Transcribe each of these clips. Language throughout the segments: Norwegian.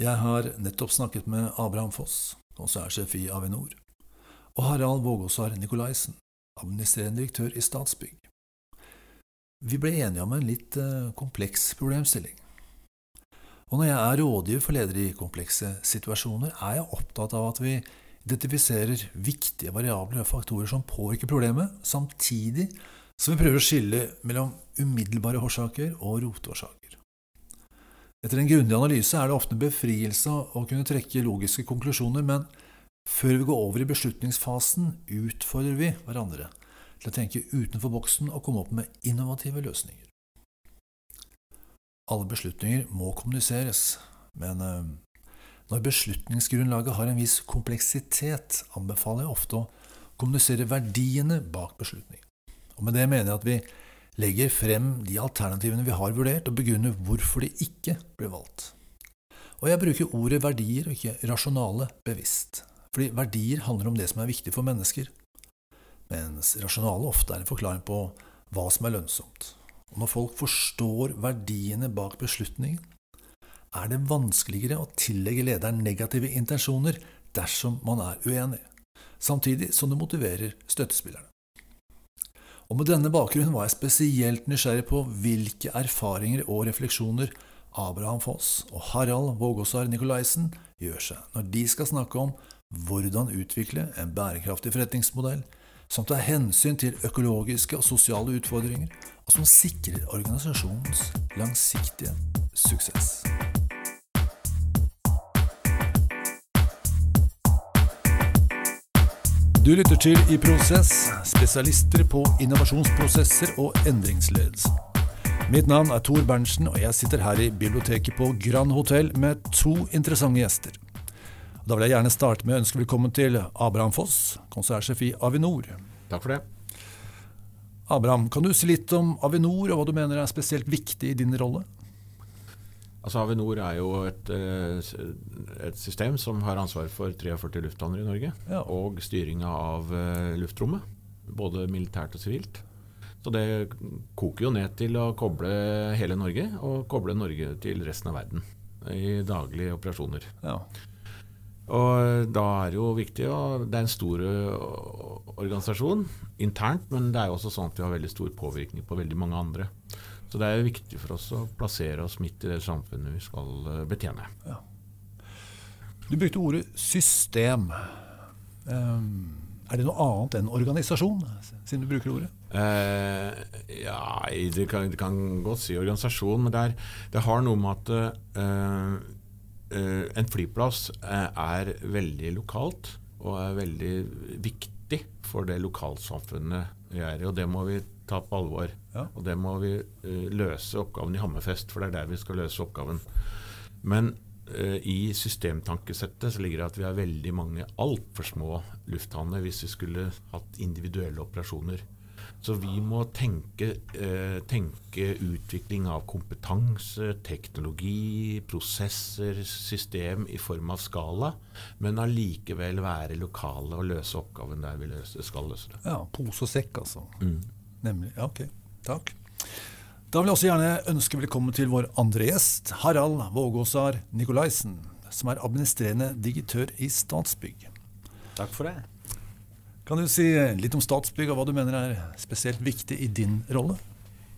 Jeg har nettopp snakket med Abraham Foss, konsernsjef i Avinor, og Harald Vågåsar Nikolaisen, administrerende direktør i Statsbygg. Vi ble enige om en litt eh, kompleks problemstilling. Og når jeg er rådgiver for ledere i komplekse situasjoner, er jeg opptatt av at vi identifiserer viktige variabler og faktorer som påvirker problemet, samtidig som vi prøver å skille mellom umiddelbare årsaker og roteårsaker. Etter en grundig analyse er det ofte en befrielse å kunne trekke logiske konklusjoner, men før vi går over i beslutningsfasen, utfordrer vi hverandre til å tenke utenfor boksen og komme opp med innovative løsninger. Alle beslutninger må kommuniseres, men eh, når beslutningsgrunnlaget har en viss kompleksitet, anbefaler jeg ofte å kommunisere verdiene bak beslutningen. Og med det mener jeg at vi legger frem de alternativene vi har vurdert, og begrunner hvorfor de ikke ble valgt. Og jeg bruker ordet verdier og ikke rasjonale bevisst, fordi verdier handler om det som er viktig for mennesker, mens rasjonale ofte er en forklaring på hva som er lønnsomt. Og når folk forstår verdiene bak beslutningen, er det vanskeligere å tillegge lederen negative intensjoner dersom man er uenig, samtidig som det motiverer støttespillerne. Og Med denne bakgrunnen var jeg spesielt nysgjerrig på hvilke erfaringer og refleksjoner Abraham Foss og Harald Vågåsar Nikolaisen gjør seg når de skal snakke om hvordan utvikle en bærekraftig forretningsmodell som tar hensyn til økologiske og sosiale utfordringer, og som sikrer organisasjonens langsiktige suksess. Du lytter til I Prosess, spesialister på innovasjonsprosesser og endringsledelse. Mitt navn er Tor Berntsen, og jeg sitter her i biblioteket på Grand Hotell med to interessante gjester. Da vil jeg gjerne starte med å ønske velkommen til Abraham Foss, konsernsjef i Avinor. Takk for det. Abraham, kan du si litt om Avinor, og hva du mener er spesielt viktig i din rolle? Altså Avinor er jo et, eh, et, system som har ansvar for 43 lufthavner i Norge. Ja. Og styringa av eh, luftrommet. Både militært og sivilt. Så det koker jo ned til å koble hele Norge, og koble Norge til resten av verden i daglige operasjoner. Ja. Og da er det jo viktig og Det er en stor organisasjon internt, men det er jo også sånn at vi har veldig stor påvirkning på veldig mange andre. Så det er viktig for oss å plassere oss midt i det samfunnet vi skal eh, betjene. Ja. Du brukte ordet system. Um, er det noe annet enn organisasjon, siden du bruker ordet? Uh, ja, det kan, det kan, godt si organisasjon, men det, er, det har noe med at uh, uh, en flyplass er veldig lokalt og er veldig viktig for det lokalsamfunnet vi er i. Og det må vi ta på alvor. Ja. Og det må vi uh, løse oppgaven i Hammerfest, for det er der vi skal løse oppgaven. Men uh, i systemtankesettet så ligger det at vi har veldig mange altfor små lufthavner hvis vi skulle hatt individuelle operasjoner. Så vi må tenke, uh, tenke, utvikling av kompetanse, teknologi, prosesser, system i form av skala, men allikevel være lokale og løse oppgaven der vi løser, skal løse det. Ja, Pose og sekk, altså. Mm. Nemlig. Ja, ok. Takk. Da vil jeg også gjerne ønske velkommen til vår andre gjest, Harald Vågåsar Nikolaisen, som er administrerende digitør i Statsbygg. Takk for det. Kan du si litt om Statsbygg, og hva du mener er spesielt viktig i din rolle?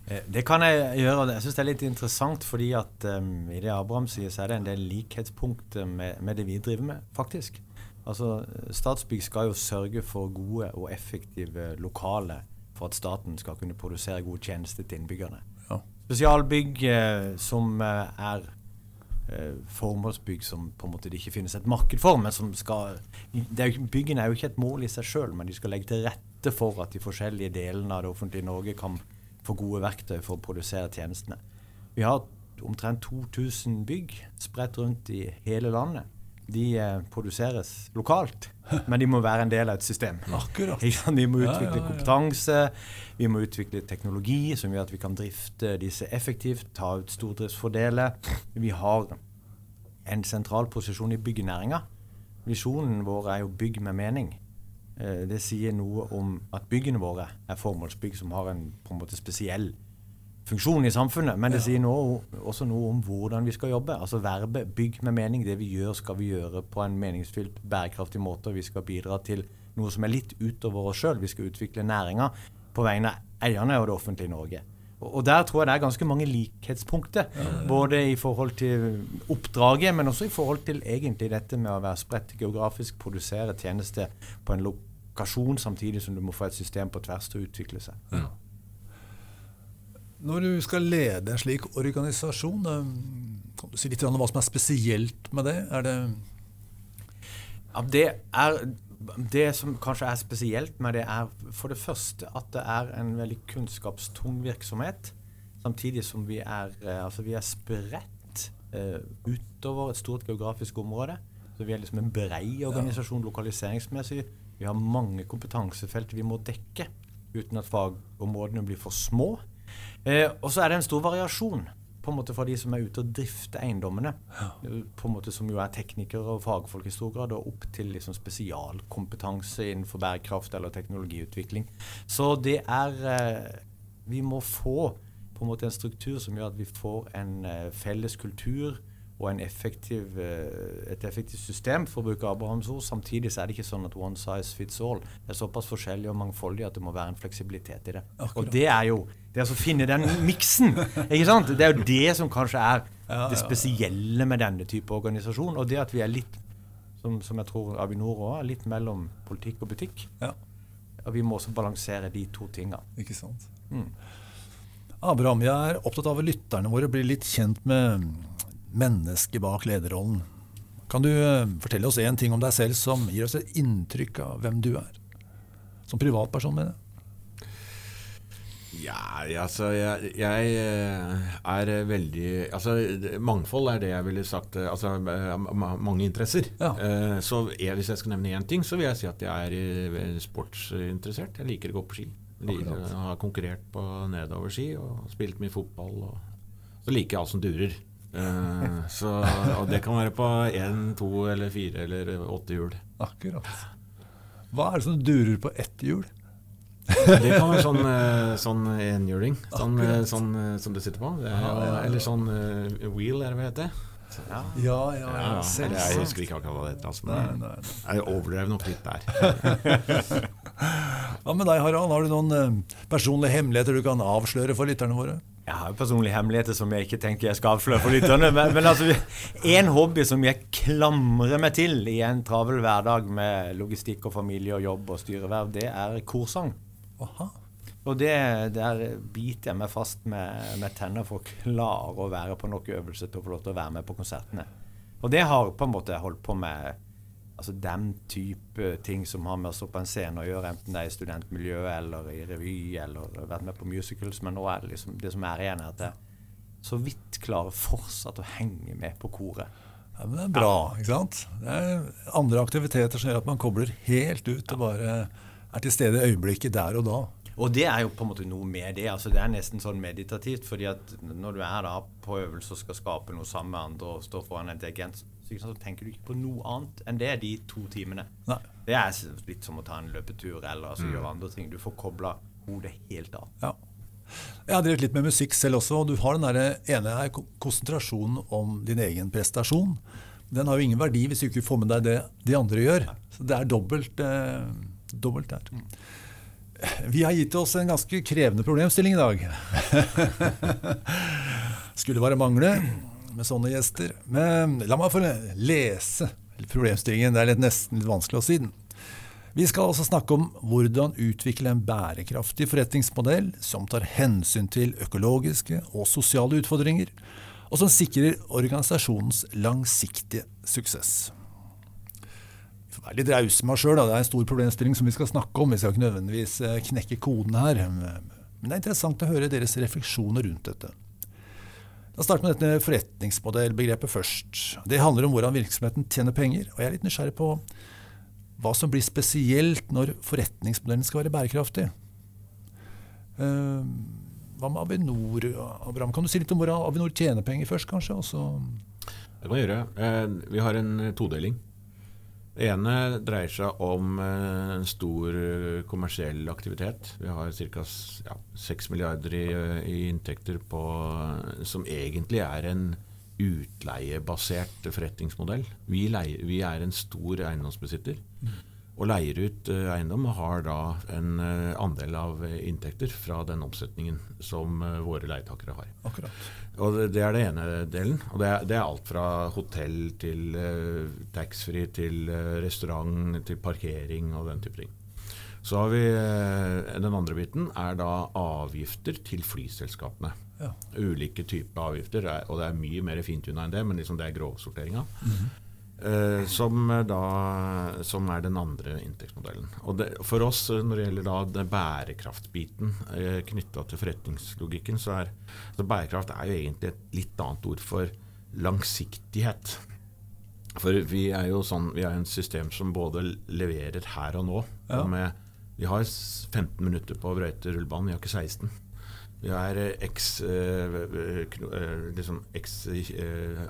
Eh, det kan jeg gjøre. Jeg syns det er litt interessant, fordi at um, i det Abraham sier, så er det en del likhetspunkter med, med, det vi driver med, faktisk. Altså, Statsbygg skal jo sørge for gode og effektive lokale for at staten skal kunne produsere gode tjenester til innbyggerne. Ja. Spesialbygg eh, som eh, er eh, formålsbygg som på en måte det ikke finnes et marked for, men som skal er Byggene er jo ikke et mål i seg sjøl, men de skal legge til rette for at de forskjellige delene av det offentlige Norge kan få gode verktøy for å produsere tjenestene. Vi har omtrent 2000 bygg spredt rundt i hele landet de eh, produseres lokalt, men de må være en del av et system. Akkurat. Vi må utvikle kompetanse, vi må utvikle teknologi som gjør at vi kan drifte disse effektivt, ta ut stordriftsfordeler. Vi har en sentral posisjon i byggenæringa. Visjonen vår er jo bygg med mening. Eh, det sier noe om at byggene våre er formålsbygg som har en på en spesiell funksjon i samfunnet, men det sier noe, også noe om hvordan vi skal jobbe. Altså verbet 'bygg med mening'. Det vi gjør, skal vi gjøre på en meningsfylt, bærekraftig måte. Vi skal bidra til noe som er litt utover oss sjøl. Vi skal utvikle næringa på vegne av eierne og det offentlige Norge. Og der tror jeg det er ganske mange likhetspunkter. Både i forhold til oppdraget, men også i forhold til egentlig dette med å være spredt geografisk, produsere tjenester på en lokasjon, samtidig som du må få et system på tvers til å utvikle seg. Ja. Når du skal lede en slik organisasjon, eh, kan du si litt om hva som er spesielt med det? Er det det, er, det som kanskje er spesielt med det, er for det første at det er en veldig kunnskapstung virksomhet. Samtidig som vi er, eh, altså vi er spredt uh, utover et stort geografisk område. Så vi er liksom en brei organisasjon lokaliseringsmessig. Vi har mange kompetansefelt vi må dekke uten at fagområdene blir for små. Eh, og så er det en stor variasjon på en måte fra de som er ute og drifter eiendommene, på en måte som jo er teknikere og fagfolk i stor grad, og opp til liksom spesialkompetanse innenfor bærekraft eller teknologiutvikling. Så det er eh, Vi må få på en måte en struktur som gjør at vi får en eh, felles kultur og en effektiv, eh, et effektivt system, for å bruke Abrahams ord. Samtidig så er det ikke sånn at one size fits all. Det er såpass forskjellig og mangfoldig at det må være en fleksibilitet i det. Akkurat. Og det er jo det er å finne den miksen. ikke sant? Det er jo det som kanskje er det spesielle med denne type organisasjon. Og det at vi er litt, som, som jeg tror Avinor òg er, litt mellom politikk og butikk. Ja. Og vi må også balansere de to tinga. Ikke sant. Mm. Abraham, jeg er opptatt av at lytterne våre blir litt kjent med mennesket bak lederrollen. Kan du eh, fortelle oss én ting om deg selv som gir oss et inntrykk av hvem du er? Som privatperson, mener jeg. Ja, altså jeg, jeg, eh, er veldig Altså mangfold er det jeg ville sagt. Eh, altså mange interesser. Ja. Så jeg, hvis jeg skal nevne én ting, så vil jeg si at jeg er sportsinteressert. Jeg liker å gå på ski. Jeg har konkurrert på nedoverski og spilt mye fotball. Og så liker jeg alt som durer. Uh, så, og det kan være på én, to eller fire eller åtte hjul. Akkurat. Hva er det som durer på ett hjul? det kan være sånn, uh, sånn enhjuling. Sånn, uh, sånn som du sitter på. Er, ja, ja, ja. Eller sånn wheel, er det hva det heter. Ja, ja, ja, ja, Jeg husker ikke akkurat hva det heter. Altså, nei, nei, nei. Jeg overdrev nok litt der. Hva med deg, Harald? Har du noen personlige hemmeligheter du kan avsløre for lytterne våre? Jeg har jo personlige hemmeligheter som jeg ikke tenker jeg skal avsløre for lytterne. Men, men altså, en hobby som jeg klamrer meg til i en travel hverdag med logistikk og familie og jobb og styreverv, det er korsang. Aha. Og det, der biter jeg meg fast med, med tenner for å klare å være på nok øvelse til å få lov til å være med på konsertene. Og det har på en måte holdt på med altså den type ting som har med å stå på en scene å gjøre, enten det er i studentmiljøet eller i revy eller vært med på musicals. Men nå er det liksom det som er igjen, er at jeg så vidt klarer fortsatt å henge med på koret. Ja, men Det er bra. ikke sant? Det er andre aktiviteter som gjør at man kobler helt ut og bare er til stede i øyeblikket der og da. Og det er jo på en måte noe med det. altså Det er nesten sånn meditativt. fordi at når du er da på øvelse og skal skape noe sammen med andre og står foran en dirigent, så tenker du ikke på noe annet enn det de to timene. Nei. Det er litt som å ta en løpetur eller altså, mm. gjøre andre ting. Du får kobla hodet helt av. Ja. Jeg har drevet litt med musikk selv også, og du har den der ene her, konsentrasjonen om din egen prestasjon. Den har jo ingen verdi hvis du ikke får med deg det de andre gjør. Så det er dobbelt, eh, dobbelt der. Mm. Vi har gitt oss en ganske krevende problemstilling i dag. Skulle bare mangle med sånne gjester. Men la meg få lese problemstillingen. Det er litt nesten litt vanskelig å si den. Vi skal altså snakke om hvordan utvikle en bærekraftig forretningsmodell som tar hensyn til økologiske og sosiale utfordringer, og som sikrer organisasjonens langsiktige suksess. Vi får være litt rause med oss sjøl. Det er en stor problemstilling som vi skal snakke om. Vi skal ikke nødvendigvis eh, knekke koden her. Men det er interessant å høre deres refleksjoner rundt dette. La oss starte med dette forretningsmodellbegrepet først. Det handler om hvordan virksomheten tjener penger. og Jeg er litt nysgjerrig på hva som blir spesielt når forretningsmodellen skal være bærekraftig. Uh, hva med Avinor? Abraham, kan du si litt om hvordan Avinor tjener penger først, kanskje? Også det kan jeg gjøre. Uh, vi har en todeling. Det ene dreier seg om eh, en stor eh, kommersiell aktivitet. Vi har ca. Ja, 6 milliarder i, i inntekter på, som egentlig er en utleiebasert forretningsmodell. Vi, leier, vi er en stor eiendomsbesitter. Og leier ut uh, eiendom og har da en uh, andel av inntekter fra den omsetningen som uh, våre leietakere har. Akkurat. Og det, er det ene delen. Og det er, det er alt fra hotell til taxfree til restaurant til parkering og den type ting. Så har vi Den andre biten er da avgifter til flyselskapene. Ja. Ulike typer avgifter, og det er mye mer fintuna enn det, men liksom det er grovsorteringa. Mm -hmm. Uh, som, da, som, er den andre inntektsmodellen. Og det, For oss, når det gjelder da bærekraftbiten uh, knytta til forretningslogikken, så er så bærekraft er jo egentlig et litt annet ord for langsiktighet. For vi er jo sånn, vi er en system som både leverer her og nå. Ja. Og med, vi har 15 minutter på å brøyte rullebanen, vi har ikke 16. Vi har eh, x, eh, eh, liksom x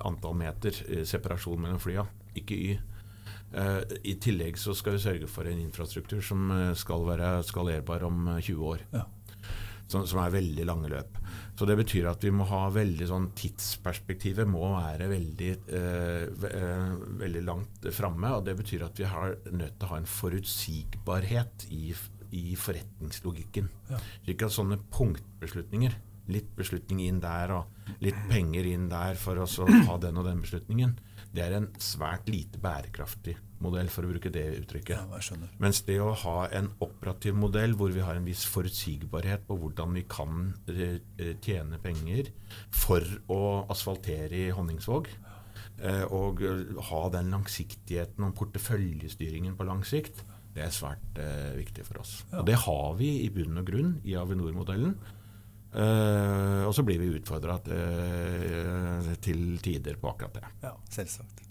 antall meter separasjon mellom flya, ikke y. I tillegg så skal vi sørge for en infrastruktur som skal være skalerbar om 20 år. Ja. Som, som, er veldig lange løp. Så det betyr at vi må ha veldig sånn Tidsperspektivet må være veldig, eh, veldig langt framme. Og det betyr at vi har nødt til å ha en forutsigbarhet i i forretningslogikken. Ja. Slik at sånne punktbeslutninger, litt beslutning inn der og litt penger inn der for å ha den og den beslutningen, det er en svært lite bærekraftig modell, for å bruke det uttrykket. Ja, Mens det å ha en operativ modell hvor vi har en viss forutsigbarhet på hvordan vi kan eh, tjene penger for å asfaltere i Honningsvåg, eh, og ha den langsiktigheten og porteføljestyringen på lang sikt, det er svært eh, viktig for oss. Ja. Og det har vi i bunn og grunn i Avinor-modellen. Eh, og så blir vi utfordra eh, til tider på akkurat det. Ja, selvsagt.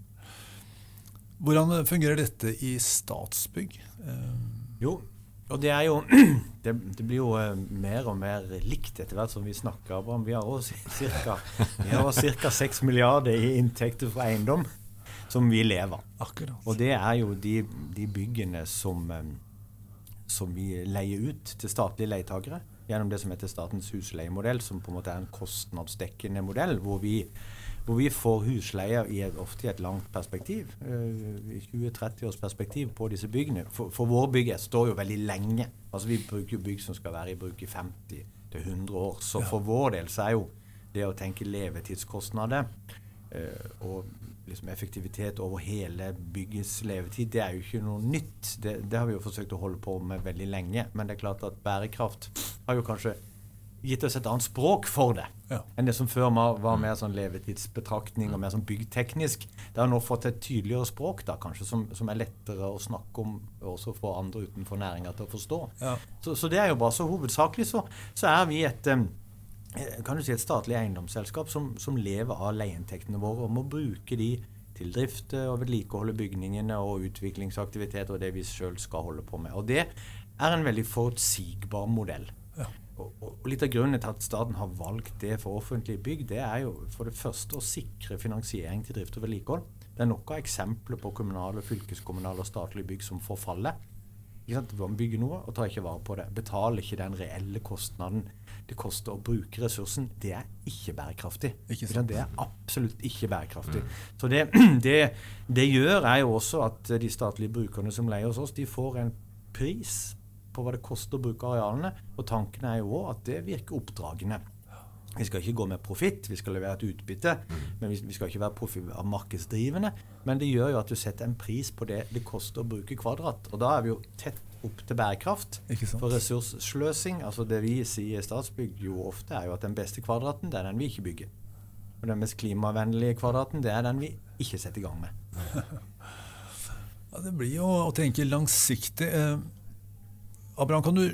Hvordan fungerer dette i Statsbygg? Eh, jo, og det er jo det, det, blir jo eh, mer og mer likt etter hvert som vi snakker om. Vi har også ca. 6 milliarder i inntekter fra eiendom som vi lever av. Akkurat. Og det er jo de, de byggene som, som, vi leier ut til statlige leietakere gjennom det som heter Statens husleiemodell, som på en måte er en kostnadsdekkende modell, hvor vi, hvor vi får husleie i et, ofte i et langt perspektiv, i 20-30 års perspektiv på disse byggene. For, for våre bygg står jo veldig lenge. Altså Vi bruker jo bygg som skal være i bruk i 50-100 år. Så for vår del så er jo det å tenke levetidskostnader uh, og liksom effektivitet over hele byggets levetid, det er jo ikke noe nytt. Det, det, har vi jo forsøkt å holde på med veldig lenge. Men det er klart at bærekraft har jo kanskje gitt oss et annet språk for det ja. enn det som før var mer sånn levetidsbetraktning og mer sånn byggteknisk. Det har nå fått et tydeligere språk da, kanskje, som, som er lettere å snakke om også for andre utenfor næringa til å forstå. Ja. Så, så, det er jo bare så hovedsakelig så, så er vi et um, kan du si et statlig eiendomsselskap som, som lever av leieinntektene våre, og må bruke de til drift og vedlikeholde bygningene og utviklingsaktivitet og det vi sjøl skal holde på med. Og Det er en veldig forutsigbar modell. Ja. Og, og, Litt av grunnen til at staten har valgt det for offentlige bygg, det er jo for det første å sikre finansiering til drift og vedlikehold. Det er nok av eksempler på kommunale, fylkeskommunale og statlige bygg som forfaller. Man bygger noe og tar ikke vare på det. Betaler ikke den reelle kostnaden det koster å bruke ressursen, det er ikke bærekraftig. Ikke det er absolutt ikke bærekraftig. Mm. Så det, det, det, gjør er jo også at de statlige brukerne som leier hos oss, de får en pris på hva det koster å bruke arealene. Og tanken er jo òg at det virker oppdragende. Vi skal ikke gå med profitt, vi skal levere et utbytte. Mm. Men vi, vi skal ikke være markedsdrivende. Men det gjør jo at du setter en pris på det det koster å bruke kvadrat. Og da er vi jo tett opp til bærekraft. For ressurssløsing, altså det vi sier i Statsbygg jo ofte, er jo at den beste kvadraten, det er den vi ikke bygger. Og den mest klimavennlige kvadraten, det er den vi ikke setter i gang med. ja, det blir jo å tenke langsiktig. Eh, Abraham, kan du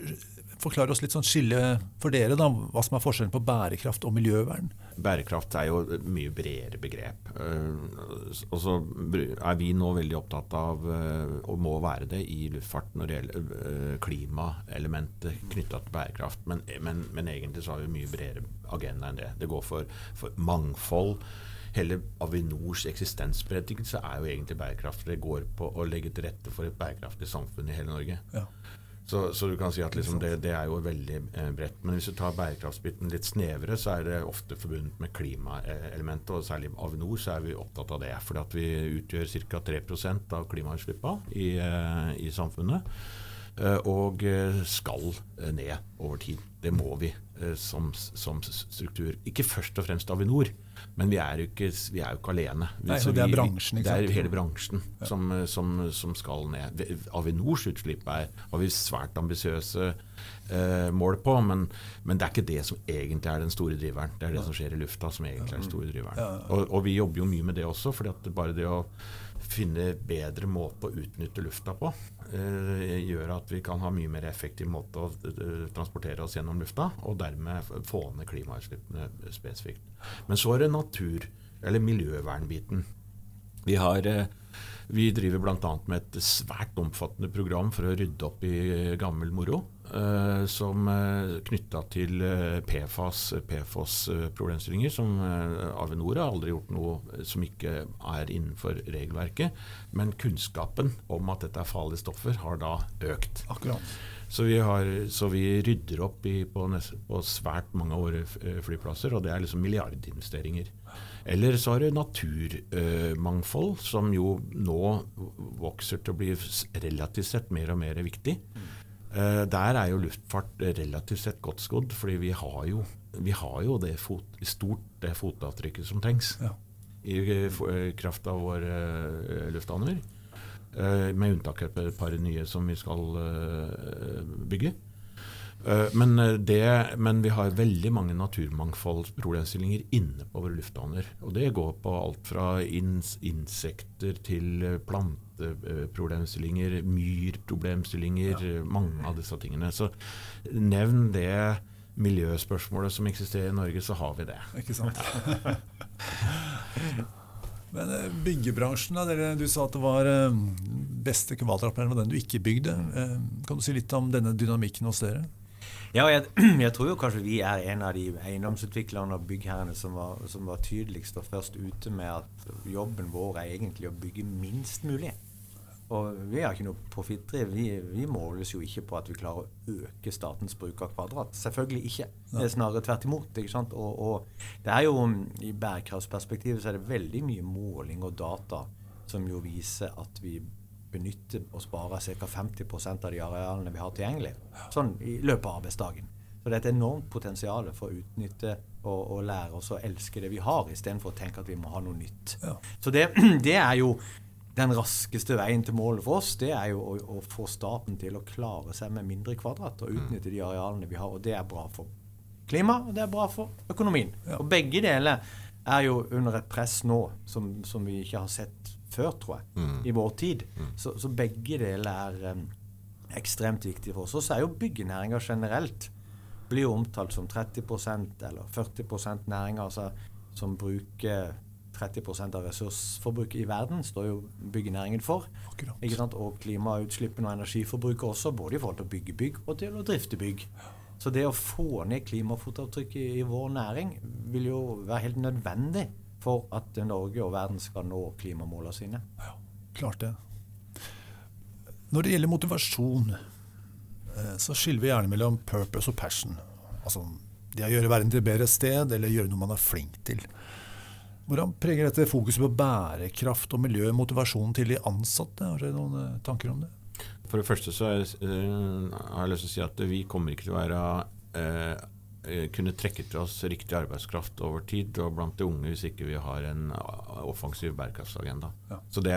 forklare oss litt sånn skille for dere, da, hva som er forskjellen på bærekraft og miljøvern? Bærekraft er jo et mye bredere begrep. Uh, og så er vi nå veldig opptatt av, uh, og må være det, i luftfart når det gjelder uh, klimaelementet knytta til bærekraft. Men, men, men, egentlig så har vi mye bredere agenda enn det. Det går for, for mangfold hele Avinors eksistensberettigelse er jo egentlig bærekraft. Det går på å legge til rette for et bærekraftig samfunn i hele Norge. Ja. Så, så, du kan si at liksom det, det, er jo veldig eh, bredt. Men hvis du tar bærekraftsbiten litt snevere, så er det ofte forbundet med klimaelementet. Og særlig Avinor så er vi opptatt av det. For vi utgjør ca. 3% av klimautslippene i, eh, i samfunnet. Eh, og skal ned over tid. Det må vi som, som, struktur. Ikke først og fremst Avinor, men vi er jo ikke, vi er jo ikke alene. Nei, det er bransjen, ikke sant? Det er hele bransjen ja. som, som, som, skal ned. Avinors utslipp er, har vi svært ambisiøse eh, mål på, men, men, det er ikke det som egentlig er den store driveren. Det er det som skjer i lufta som egentlig er den store driveren. Og, og, vi jobber jo mye med det også, fordi at bare det å finne bedre måte å utnytte lufta på. Eh, gjør at vi kan ha mye mer effektiv måte å eh, transportere oss gjennom lufta, og dermed få ned klimautslippene spesifikt. Men så er det natur- eller miljøvernbiten. Vi har eh, vi driver bl.a. med et svært omfattende program for å rydde opp i gammel moro. Uh, som uh, knytta til uh, PFAS, PFOS-problemstillinger, som Avinor har aldri gjort noe som ikke er innenfor regelverket. Men kunnskapen om at dette er farlige stoffer, har da økt. Akkurat. Så vi, har, så vi rydder opp i, på, på, svært mange av våre flyplasser, og det er liksom milliardinvesteringer. Eller så har du naturmangfold, som jo nå vokser til å bli relativt sett mer og mer viktig. Uh, der er jo luftfart relativt sett godt skodd, fordi vi har jo, vi har jo det fot, stort det fotavtrykket som trengs. Ja. I uh, kraft av våre lufthavner. med unntak av et par nye som vi skal bygge. Eh, men, eh, det, men, vi har veldig mange naturmangfoldsproblemstillinger inne på våre lufthavner. Og det går på alt fra ins insekter til eh, planteproblemstillinger, myrproblemstillinger, ja. mange av disse tingene. Så nevn det miljøspørsmålet som eksisterer i Norge, så har vi det. Ikke sant? Men byggebransjen, da, dere, du sa at det var beste kvadratropplæringen var den du ikke bygde. Kan du si litt om denne dynamikken hos dere? Ja, jeg, jeg, tror jo kanskje vi er en av de eiendomsutviklerne og byggherrene som var, som var tydeligst og først ute med at jobben vår er egentlig å bygge minst mulig. Og vi har ikke noe profittdriv. Vi, vi, måles jo ikke på at vi klarer å øke statens bruk av kvadrat. Selvfølgelig ikke. Det er snarere tvert imot. ikke sant? Og, og det er jo, I bærekraftsperspektivet så er det veldig mye måling og data som jo viser at vi benytter og sparer ca. 50% av de arealene vi har tilgjengelig. Sånn i løpet av arbeidsdagen. Så det er et enormt potensial for å utnytte og, og lære oss å elske det vi har, istedenfor å tenke at vi må ha noe nytt. Ja. Så det, det, er jo den raskeste veien til målet for oss. Det er jo å, å, få staten til å klare seg med mindre kvadrat og utnytte de arealene vi har. Og det er bra for klima, og det er bra for økonomien. Ja. Og begge deler er jo under et press nå som, som vi ikke har sett før, tror jeg, mm. i vår tid. Mm. Så, så, begge deler er um, ekstremt viktige for oss. Og så er jo byggenæringa generelt blir jo omtalt som 30 eller 40% næringer altså, som bruker 30 av ressursforbruket i verden, står jo byggenæringen for. Og klimautslippene og energiforbruket også, både i forhold til å bygge bygg og til å drifte bygg. Så det å få ned klimafotavtrykket i, vår næring vil jo være helt nødvendig for at Norge og verden skal nå klimamålene sine. Ja, klart det. Når det gjelder motivasjon, eh, så skiller vi gjerne mellom purpose og passion. Altså det å gjøre verden til et bedre sted, eller gjøre noe man er flink til. Hvordan preger dette fokuset på bærekraft og miljø motivasjonen til de ansatte? Har dere noen eh, tanker om det? For det første så har jeg lyst til å si at vi kommer ikke til å være eh, Eh, kunne trekke til oss riktig arbeidskraft over tid, og blant de unge hvis ikke vi har en eh, offensiv bærekraftsagenda. Ja. Så det,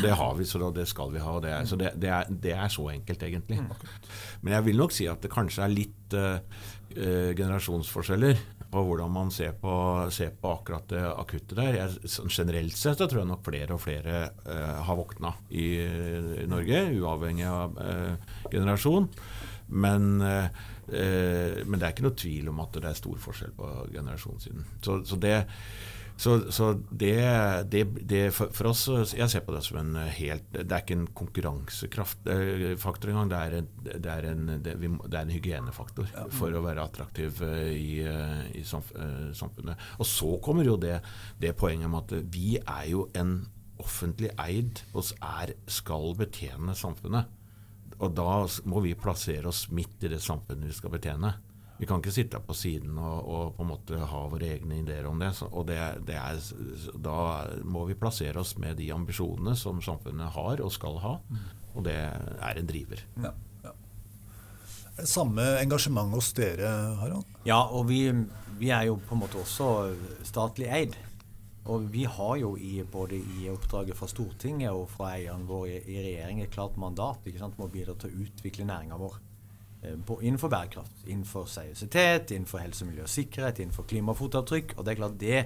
det, har vi, så det skal vi ha. Det er, så det, det, er, det, er, så enkelt, egentlig. Mm. Men jeg vil nok si at det kanskje er litt uh, generasjonsforskjeller på hvordan man ser på, ser på, akkurat det akutte der. Jeg, sånn generelt sett så tror jeg nok flere og flere uh, har våkna i, i, Norge, uavhengig av uh, generasjon. Men Eh, men det er ikke noe tvil om at det er stor forskjell på generasjonssiden. Så, så det, Så, så det, det, det for, for, oss Jeg ser på det som en helt Det er ikke en konkurransekraftfaktor eh, engang. Det er en, det er en, er en hygienefaktor ja. for å være attraktiv eh, i, eh, i samfunnet. Og så kommer jo det, det poenget med at vi er jo en offentlig eid og skal betjene samfunnet. Og da må vi plassere oss midt i det samfunnet vi skal betjene. Vi kan ikke sitte på siden og, og, på en måte ha våre egne ideer om det. og det, det er, Da må vi plassere oss med de ambisjonene som samfunnet har og skal ha. Og det er en driver. Ja, ja. Er det samme engasjement hos dere, Harald? Ja, og vi, vi, er jo på en måte også statlig eid. Og vi har jo i, både i oppdraget fra Stortinget og fra eierne våre i, i regjering et klart mandat ikke sant, om å bidra til å utvikle næringa vår. Eh, innenfor bærekraft, innenfor seriøsitet, innenfor helse, miljø og sikkerhet, innenfor klimafotavtrykk. Og det er klart det,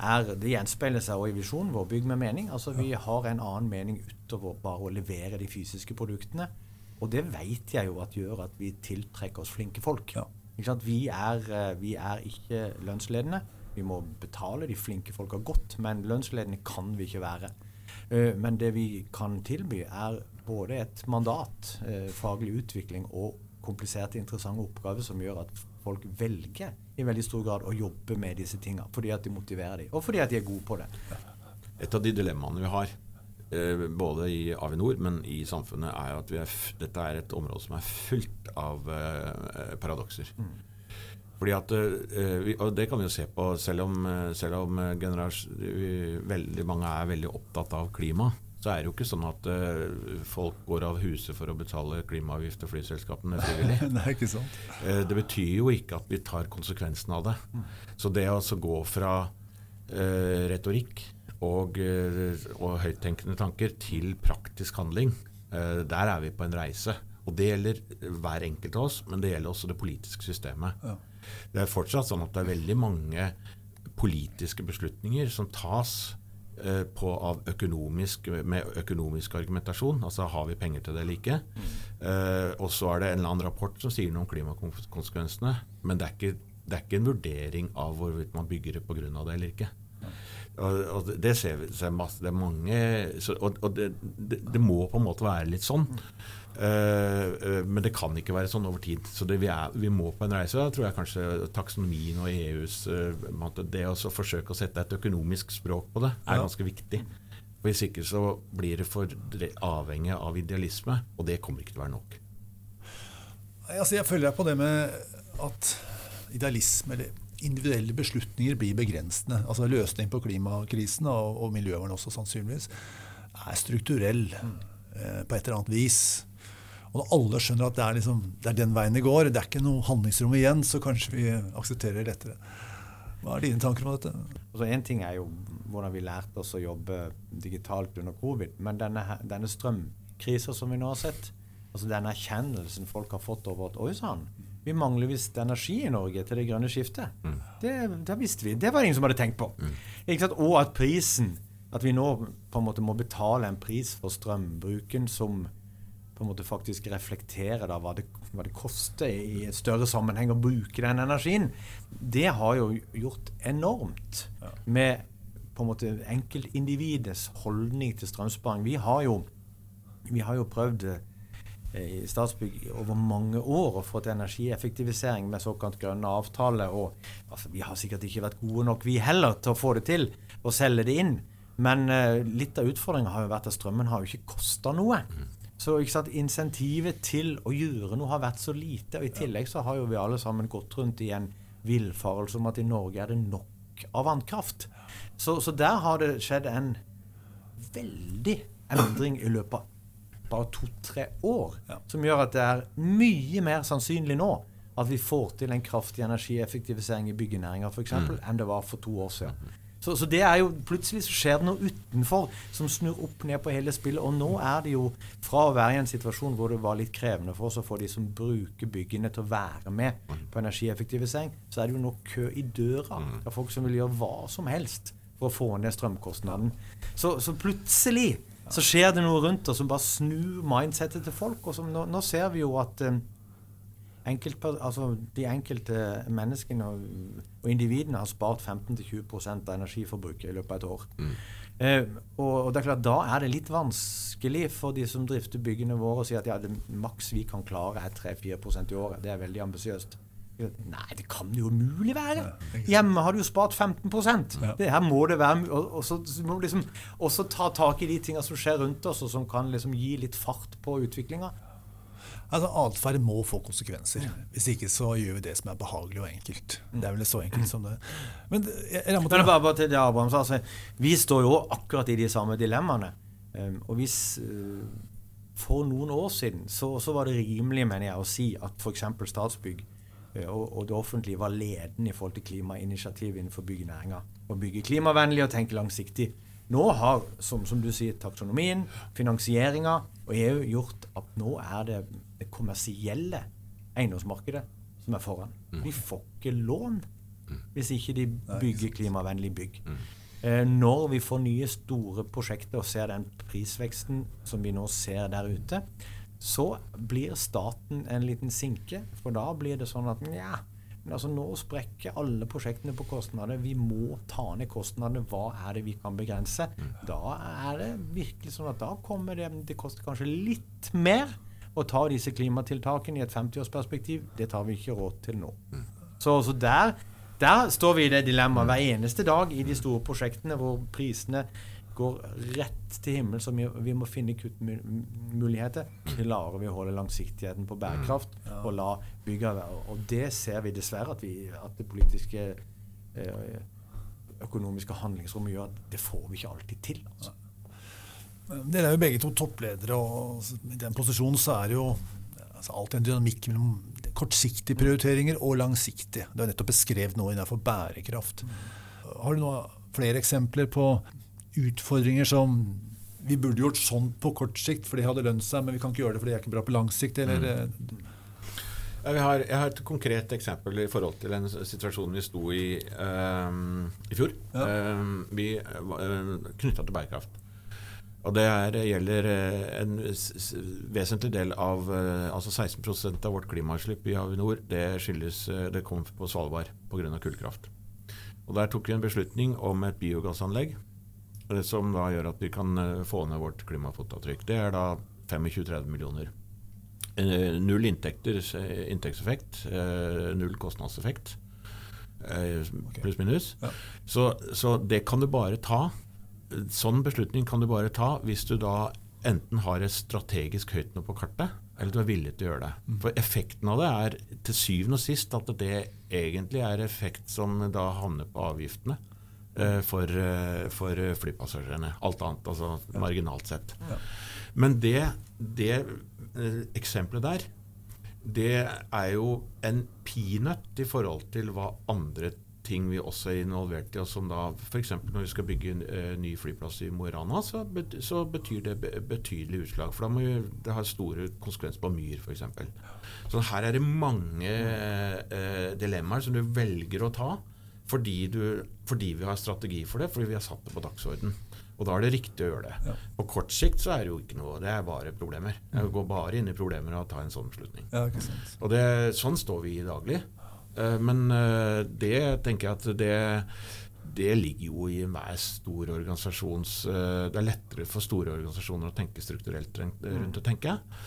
er, det gjenspeiler seg også i visjonen vår Bygg med mening. Altså Vi har en annen mening utover bare å levere de fysiske produktene. Og det vet jeg jo at gjør at vi tiltrekker oss flinke folk. Ja. Vi, er, eh, vi, er, ikke lønnsledende. Vi må betale de flinke folka godt, men lønnsledende kan vi ikke være. Eh, men det vi kan tilby, er både et mandat, faglig utvikling og kompliserte, interessante oppgaver som gjør at folk velger i veldig stor grad å jobbe med disse tingene. Fordi at de motiverer dem, og fordi at de er gode på det. Et av de dilemmaene vi har, eh, både i Avinor, men i samfunnet, er at er dette er et område som er fullt av eh, paradokser. Mm. Fordi at, eh, og Det kan vi jo se på, selv om, selv om veldig mange er veldig opptatt av klima så er det jo ikke sånn at uh, folk går av huset for å betale klimaavgift til flyselskapene frivillig. det er ikke sant. Uh, det betyr jo ikke at vi tar konsekvensen av det. Mm. Så det å altså gå fra uh, retorikk og, og, høyttenkende tanker til praktisk handling, der er vi på en reise. Og det gjelder hver enkelt av oss, men det gjelder også det politiske systemet. Ja. Det er fortsatt sånn at det er veldig mange politiske beslutninger som tas på av økonomisk, med økonomisk argumentasjon. Altså har vi penger til det eller ikke? Mm. Uh, og så er det en eller annen rapport som sier noe om klimakonsekvensene. Men det er ikke, det er ikke en vurdering av hvorvidt man bygger det pga. det eller ikke. Og, og, det ser vi ser masse, det er mange så, Og, og det, det, det, må på en måte være litt sånn. Uh, men det kan ikke være sånn over tid. Så det, vi, er, vi, må på en reise. Da tror jeg kanskje taksonomien og EUs uh, Det å forsøke å sette et økonomisk språk på det, er ganske viktig. Hvis ikke så blir det for avhengig av idealisme, og det kommer ikke til å være nok. Altså, jeg følger deg på det med at idealisme eller individuelle beslutninger blir begrensende. Altså Løsning på klimakrisen og, og miljøvern også, sannsynligvis, er strukturell mm. eh, på et eller annet vis. Og når alle skjønner at det er, liksom, det er, den veien det går, det er ikke noe handlingsrom igjen, så kanskje vi aksepterer lettere. Hva er dine tanker om dette? Altså en ting er jo hvordan vi lærte oss å jobbe digitalt under covid, men denne, denne strømkrisa som vi nå har sett, altså denne erkjennelsen folk har fått over at oi sann, vi mangler visst energi i Norge til det grønne skiftet. Mm. Det, det, visste vi. Det var det ingen som hadde tenkt på. Mm. Og at prisen At vi nå på en måte må betale en pris for strømbruken som på en måte faktisk reflektere da hva det, hva det koster i et større sammenheng å bruke den energien, det har jo gjort enormt ja. med på en måte enkeltindividets holdning til strømsparing. Vi har jo, vi har jo prøvd eh, i Statsbygg over mange år å få til energieffektivisering med såkalt grønne avtaler. Og altså, vi har sikkert ikke vært gode nok, vi heller, til å få det til og selge det inn. Men uh, litt av utfordringa har jo vært at strømmen har jo ikke kosta noe. Mm. Så sant, insentivet til å gjøre noe har vært så lite. Og i tillegg så har jo vi alle sammen gått rundt i en villfarelse om at i Norge er det nok av vannkraft. Så, så der har det skjedd en veldig endring i løpet av bare to-tre år. Ja. Som gjør at det er mye mer sannsynlig nå at vi får til en kraftig energieffektivisering i byggenæringa f.eks. Mm. enn det var for to år siden. Så, så, det er jo plutselig så skjer det noe utenfor som snur opp ned på hele spillet. Og nå er det jo fra å være i en situasjon hvor det var litt krevende for oss å få de som bruker byggene til å være med på energieffektivisering, så er det jo nå kø i døra mm. av folk som vil gjøre hva som helst for å få ned strømkostnaden. Så, så plutselig så skjer det noe rundt oss som bare snur mindsettet til folk. Og som nå, nå ser vi jo at um, altså de enkelte menneskene og, og individene har spart 15-20 av energiforbruket i løpet av et år. Mm. Eh, og, og, det er klart, Da er det litt vanskelig for de som drifter byggene våre å si at ja, det maks vi kan klare er 3-4% i året. Det er veldig ambisiøst. Nei, det kan jo umulig være! Hjemme har du jo spart 15 ja. Det her må det være Og, og så må du liksom også ta tak i de tingene som skjer rundt oss, og som kan liksom gi litt fart på utviklinga. Altså, Atferd må få konsekvenser. Hvis ikke så gjør vi det som er behagelig og enkelt. Det er vel så enkelt som det. Men, jeg, jeg. Men bare, bare til det Abraham sa. Altså, vi står jo akkurat i de samme dilemmaene. Um, og hvis uh, For noen år siden så, så, var det rimelig mener jeg, å si at f.eks. Statsbygg uh, og, og, det offentlige var ledende i forhold til klimainitiativ innenfor byggenæringa. Å bygge klimavennlig og tenke langsiktig. Nå har, som, som du sier, taksonomien, finansieringa og EU gjort at nå er det det kommersielle eiendomsmarkedet som er foran. Vi De får ikke lån mm. hvis ikke de bygger klimavennlig bygg. Mm. Eh, når vi får nye, store prosjekter og ser den prisveksten som vi nå ser der ute, så blir staten en liten sinke. For da blir det sånn at ja, men altså nå sprekker alle prosjektene på kostnader. Vi må ta ned kostnadene. Hva er det vi kan begrense? Da er det virkelig sånn at da kommer det Det koster kanskje litt mer å ta disse klimatiltakene i et 50-årsperspektiv. Det tar vi ikke råd til nå. Så, så der, der, står vi i det dilemmaet hver eneste dag i de store prosjektene hvor prisene går rett til himmel så vi må finne kuttmuligheter. Klarer vi å holde langsiktigheten på bærekraft mm. og la bygge Og det ser vi dessverre at, vi, at det politiske eh, økonomiske handlingsrommet gjør at det får vi ikke alltid til. Altså. Dere er jo begge to toppledere, og i den posisjonen så er det jo altså alltid en dynamikk mellom kortsiktige prioriteringer og langsiktige. Du har nettopp beskrevet noe innenfor bærekraft. Har du noen flere eksempler på utfordringer som vi burde gjort sånn på kort sikt, for det hadde lønt seg, men vi kan ikke gjøre det fordi det er ikke bra på lang sikt? eller... Mm. Jeg har, jeg har, et konkret eksempel i forhold til den situasjonen vi sto i um, i fjor. Ja. Um, vi uh, eh, Knytta til bærekraft. Og det er, gjelder eh, en vesentlig del av Altså 16% av vårt klimautslipp i Avinor det skyldes Det kom på Svalbard pga. kullkraft. Og Der tok vi en beslutning om et biogassanlegg som da gjør at vi kan eh, få ned vårt klimafotavtrykk. Det er da 25-30 millioner. Eh, null inntekter, eh, inntektseffekt, null kostnadseffekt. Pluss minus. Ja. Så, så, det kan du bare ta. Sånn beslutning kan du bare ta hvis du da enten har et strategisk høyt noe på kartet, eller du er villig til å gjøre det. Mm. For effekten av det er til syvende og sist at det egentlig er effekt som da havner på avgiftene. Eh, for, eh, for flypassasjerene. Alt annet, altså marginalt sett. Ja. Men det, det eh, eksempelet der, det er jo en peanøtt i forhold til hva andre ting vi også er involvert i. og som da F.eks. når vi skal bygge en ny flyplass i Mo i Rana, så, så, betyr det be, betydelig utslag. For da må vi, det har store konsekvenser på myr f.eks. Så her er det mange eh, dilemmaer som du velger å ta fordi, du, fordi, vi har strategi for det, fordi vi har satt det på dagsorden. Og da er det riktig å gjøre det. Ja. På kort sikt så er det jo ikke noe, det er bare problemer. Jeg går bare inn i problemer og tar en sånn beslutning. Ja, og det, sånn står vi i daglig. Uh, men uh, det tenker jeg at det, det ligger jo i enhver stor organisasjons uh, Det er lettere for store organisasjoner å tenke strukturelt rundt tenker jeg.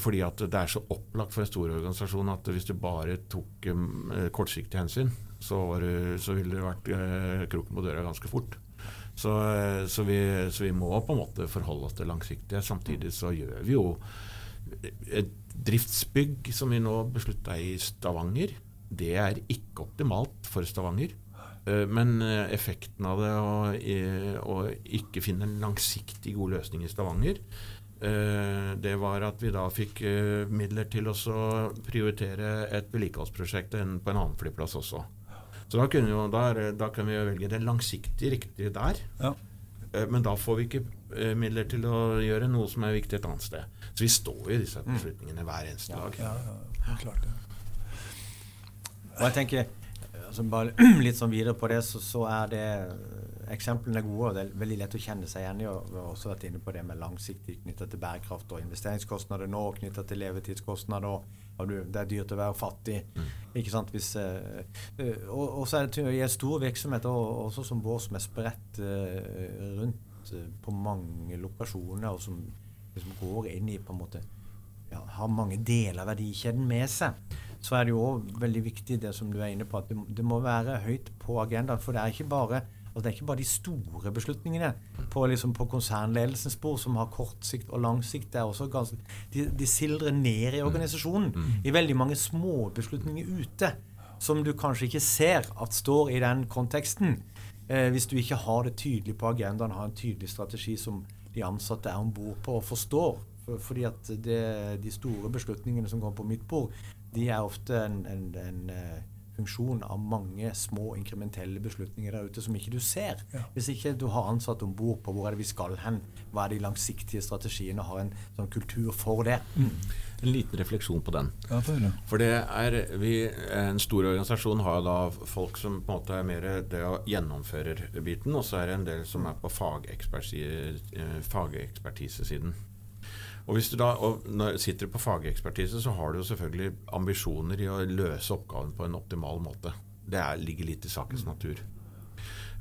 fordi at det er så opplagt for en stor organisasjon at hvis du bare tok kortsiktige hensyn, så, det, så ville det vært eh, kroken på døra ganske fort. Så, eh, så, vi, så, vi, må på en måte forholde oss til langsiktige. Samtidig så gjør vi jo et driftsbygg som vi nå beslutta i Stavanger. Det er ikke optimalt for Stavanger. Eh, men eh, effekten av det å, å ikke finne en langsiktig god løsning i Stavanger, det var at vi da fikk midler til å prioritere et vedlikeholdsprosjekt på en annen flyplass også. Så da, kunne jo, da, da kan vi jo velge det langsiktig riktige der. Ja. Eh, men da får vi ikke eh, midler til å gjøre noe som er viktig et annet sted. Så vi står i disse mm. beslutningene hver eneste dag. Ja, ja, klart det. Og jeg tenker, altså bare litt sånn videre på det, så, så er det eksemplene er gode, og det er veldig lett å kjenne seg igjen i. og Vi har også vært inne på det med langsiktig knytta til bærekraft og investeringskostnader nå, knytta til levetidskostnader. og Det er dyrt å være fattig. Mm. ikke sant, Hvis, uh, og, og, så er det i en stor virksomhet også som vår, som er spredt uh, rundt uh, på mange lokasjoner, og som liksom går inn i på en måte ja, har mange deler av verdikjeden med seg så er det jo òg veldig viktig det som du er inne på, at det, det, må være høyt på agendaen. For det er ikke bare, altså det er ikke bare de store beslutningene på, liksom på konsernledelsens bord som har kort sikt og lang sikt. Det er også ganske, de, de sildrer ned i organisasjonen mm. i veldig mange små beslutninger ute som du kanskje ikke ser at står i den konteksten. Eh, hvis du ikke har det tydelig på agendaen, har en tydelig strategi som de ansatte er om bord på og forstår. For, fordi at det, de store beslutningene som kommer på mitt bord, de er ofte en, en, en uh, funksjon av mange små inkrementelle beslutninger der ute som ikke du ser. Ja. Hvis ikke du har ansatt om bord på hvor er det vi skal hen, hva er de langsiktige strategiene, og har en sånn kultur for det. Mm. En liten refleksjon på den. Ja, for, for det er vi, En stor organisasjon har da folk som på en måte er mer det å gjennomføre biten, og så er det en del som er på eh, fagekspertisesiden. Og hvis du da når sitter på fagekspertise, så har du jo selvfølgelig ambisjoner i å løse oppgaven på en optimal måte. Det er, ligger litt i sakens mm. natur.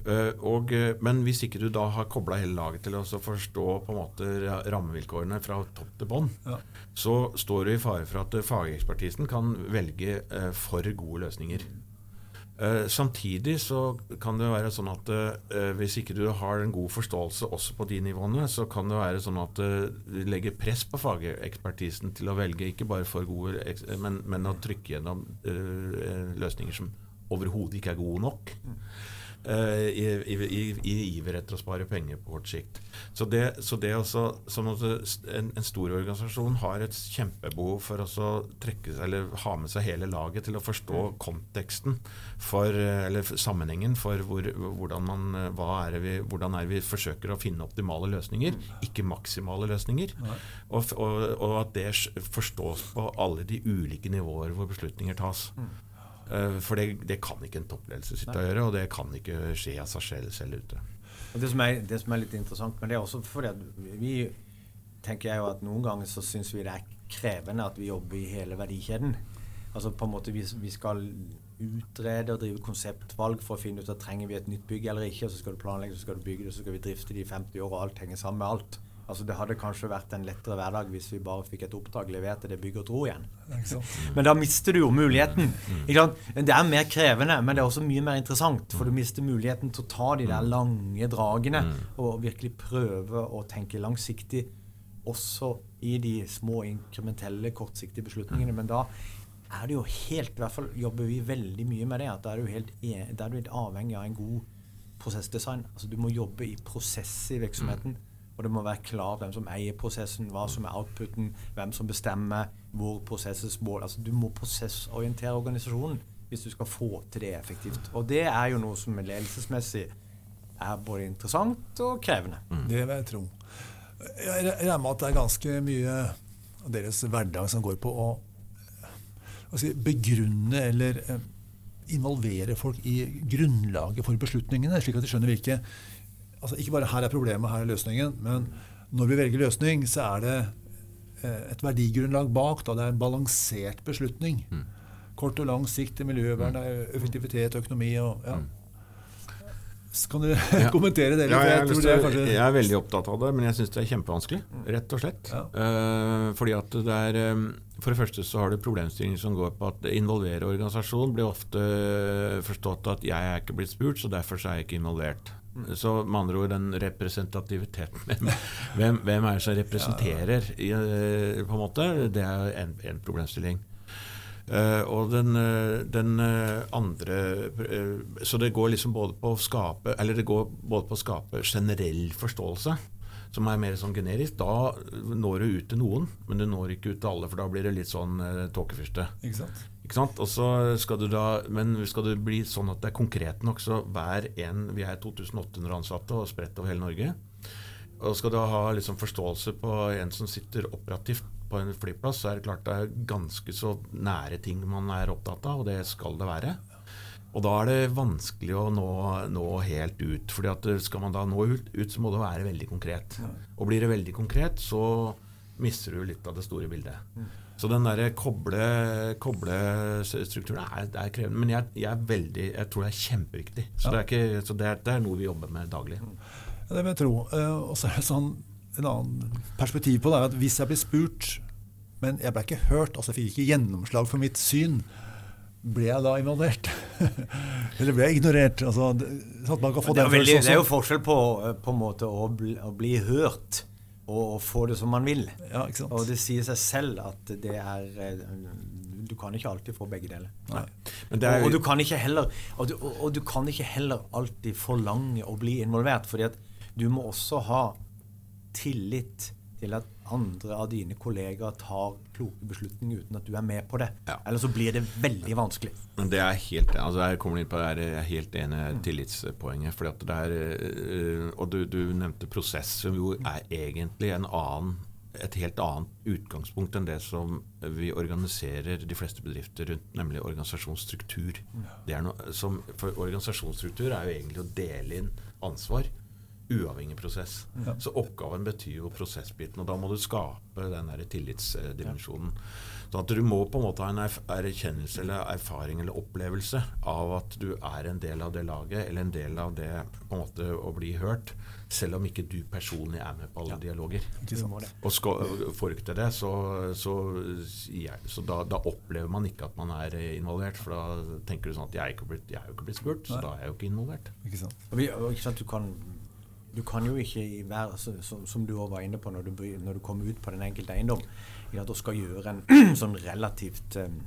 Uh, og, uh, men hvis ikke du da har kobla hele laget til å forstå på en måte rammevilkårene fra topp til bånn, ja. så står du i fare for at uh, fagekspertisen kan velge for gode løsninger. Uh, samtidig så kan det være sånn at uh, hvis ikke du har en god forståelse også på de nivåene, så kan det være sånn at uh, du legger press på fagekspertisen til å velge ikke bare for gode, men, men å trykke gjennom løsninger som overhodet ikke er gode nok. Uh, i, i, i, i, iver etter å spare penger på kort sikt. Så det, så det også, sånn en, en, stor organisasjon har et kjempebehov for å trekke, eller ha med seg hele laget til å forstå mm. konteksten for, eller sammenhengen for hvor, hvordan, man, er vi, hvordan er vi forsøker å finne optimale løsninger, mm. ikke maksimale løsninger. Og, og, og, at det forstås på alle de ulike nivåer hvor beslutninger tas. Mm. Eh, for det, det, kan ikke en toppledelse sitte og gjøre, og det kan ikke skje av seg selv, selv ute. Det som, er, det som, er, litt interessant, men det er også fordi at vi tenker jeg jo at noen ganger så syns vi det er krevende at vi jobber i hele verdikjeden. Altså på en måte vi, vi skal utrede og drive konseptvalg for å finne ut trenger vi et nytt bygg eller ikke. og Så skal du planlegge, så skal du bygge det, så skal vi drifte det i 50 år, og alt henger sammen med alt. Altså Det hadde kanskje vært en lettere hverdag hvis vi bare fikk et oppdrag, levert til det, bygg og dro igjen. Men da mister du jo muligheten. Det er mer krevende, men det er også mye mer interessant. For du mister muligheten til å ta de der lange dragene og virkelig prøve å tenke langsiktig også i de små inkrementelle, kortsiktige beslutningene. Men da er det jo helt I hvert fall jobber vi veldig mye med det. at Da er du helt, er du helt avhengig av en god prosessdesign. Altså Du må jobbe i prosess i virksomheten. Og det må være klart hvem som eier prosessen, hva som er outputen, hvem som bestemmer hvor prosessens mål Altså Du må prosessorientere organisasjonen hvis du skal få til det effektivt. Og det er jo noe som ledelsesmessig er både interessant og krevende. Mm. Det vil jeg tro. Jeg regner med at det er ganske mye av deres hverdag som går på å, å si, begrunne eller eh, involvere folk i grunnlaget for beslutningene, slik at de skjønner hvilke altså Ikke bare 'her er problemet, her er løsningen', men når vi velger løsning, så er det eh, et verdigrunnlag bak. Da. Det er en balansert beslutning. Mm. Kort og lang sikt til miljøvern, mm. effektivitet, økonomi og ja. Mm. Kan du ja. kommentere det? Ja, jeg, jeg, er kanskje... jeg, er veldig opptatt av det, men jeg syns det er kjempevanskelig. Rett og slett. Ja. Uh, fordi at det er um, For det første så har du problemstillinger som går på at involvere organisasjon blir ofte forstått at jeg er ikke blitt spurt, så derfor så er jeg ikke involvert. Så med andre ord den representativiteten. Hvem, hvem er det som representerer, eh, på en måte? Det er en, problemstilling. Uh, og den, eh, den, andre Så det går liksom både på å skape Eller det går både på å skape generell forståelse, som er mer sånn generisk. Da når du ut til noen, men du når ikke ut til alle, for da blir det litt sånn uh, tåkefyrste. Ikke sant? Og så skal du da, men skal det bli sånn at det er konkret nok, så hver en Vi er 2800 ansatte og spredt over hele Norge. Og skal du ha liksom forståelse på en som sitter operativt på en flyplass, så er det klart det er ganske så nære ting man er opptatt av, og det skal det være. Og da er det vanskelig å nå, nå helt ut. fordi at skal man da nå ut, ut så må det være veldig konkret. Og blir det veldig konkret, så mister du litt av det store bildet. Mm. Så den der koble, koblestrukturen er, er krevende. Men jeg, jeg, er veldig, jeg tror det er kjempeviktig. Så, Ja. det, er ikke, så det, er, det er noe vi jobber med daglig. Ja, det vil jeg tro. Eh, Og så er det sånn en annen perspektiv på det er at hvis jeg blir spurt, men jeg ble ikke hørt, altså jeg fikk ikke gjennomslag for mitt syn, ble jeg da involvert? Eller ble jeg ignorert? Altså, det, sånn at man kan få Det er, veldig, det er jo forskjell på, eh, på en måte å bli, å bli hørt og, få det som man vil. Ja, ikke sant? Og det sier seg selv at det er eh, Du kan ikke alltid få begge deler. Nei. Men det er, og, og, du kan ikke heller, og, du, og du kan ikke heller alltid forlange å bli involvert, fordi at du må også ha tillit til at andre av dine kollegaer tar kloke beslutninger uten at du er med på det. Ja. Eller så blir det veldig vanskelig. Det er helt altså Jeg kommer inn på det, jeg er helt enig i tillitspoenget. Fordi at det er, øh, og du, du nevnte prosess, som jo er egentlig en annen, et helt annet utgangspunkt enn det som vi organiserer de fleste bedrifter rundt, nemlig organisasjonsstruktur. Det er noe, som, for organisasjonsstruktur er jo egentlig å dele inn ansvar. Uavhengig prosess. Så oppgaven betyr jo prosessbiten, og da må du skape den der tillitsdimensjonen. Sånn at du må på en måte ha en erkjennelse eller erfaring eller opplevelse av at du er en del av det laget, eller en del av det på en måte å bli hørt, selv om ikke du personlig er med på alle dialoger. Må det. Og skal, får du ikke til det, så, så, ja, så da, da opplever man ikke at man er involvert. For da tenker du sånn at jeg er, blitt, jeg er jo ikke blitt spurt, så Nei. da er jeg jo ikke involvert. Ikke sant? Og vi, og ikke sant, du, kan, du kan jo ikke i hver, som, som du òg var inne på når du, når du kommer ut på den enkelte eiendom, i at du skal gjøre en sånn relativt um,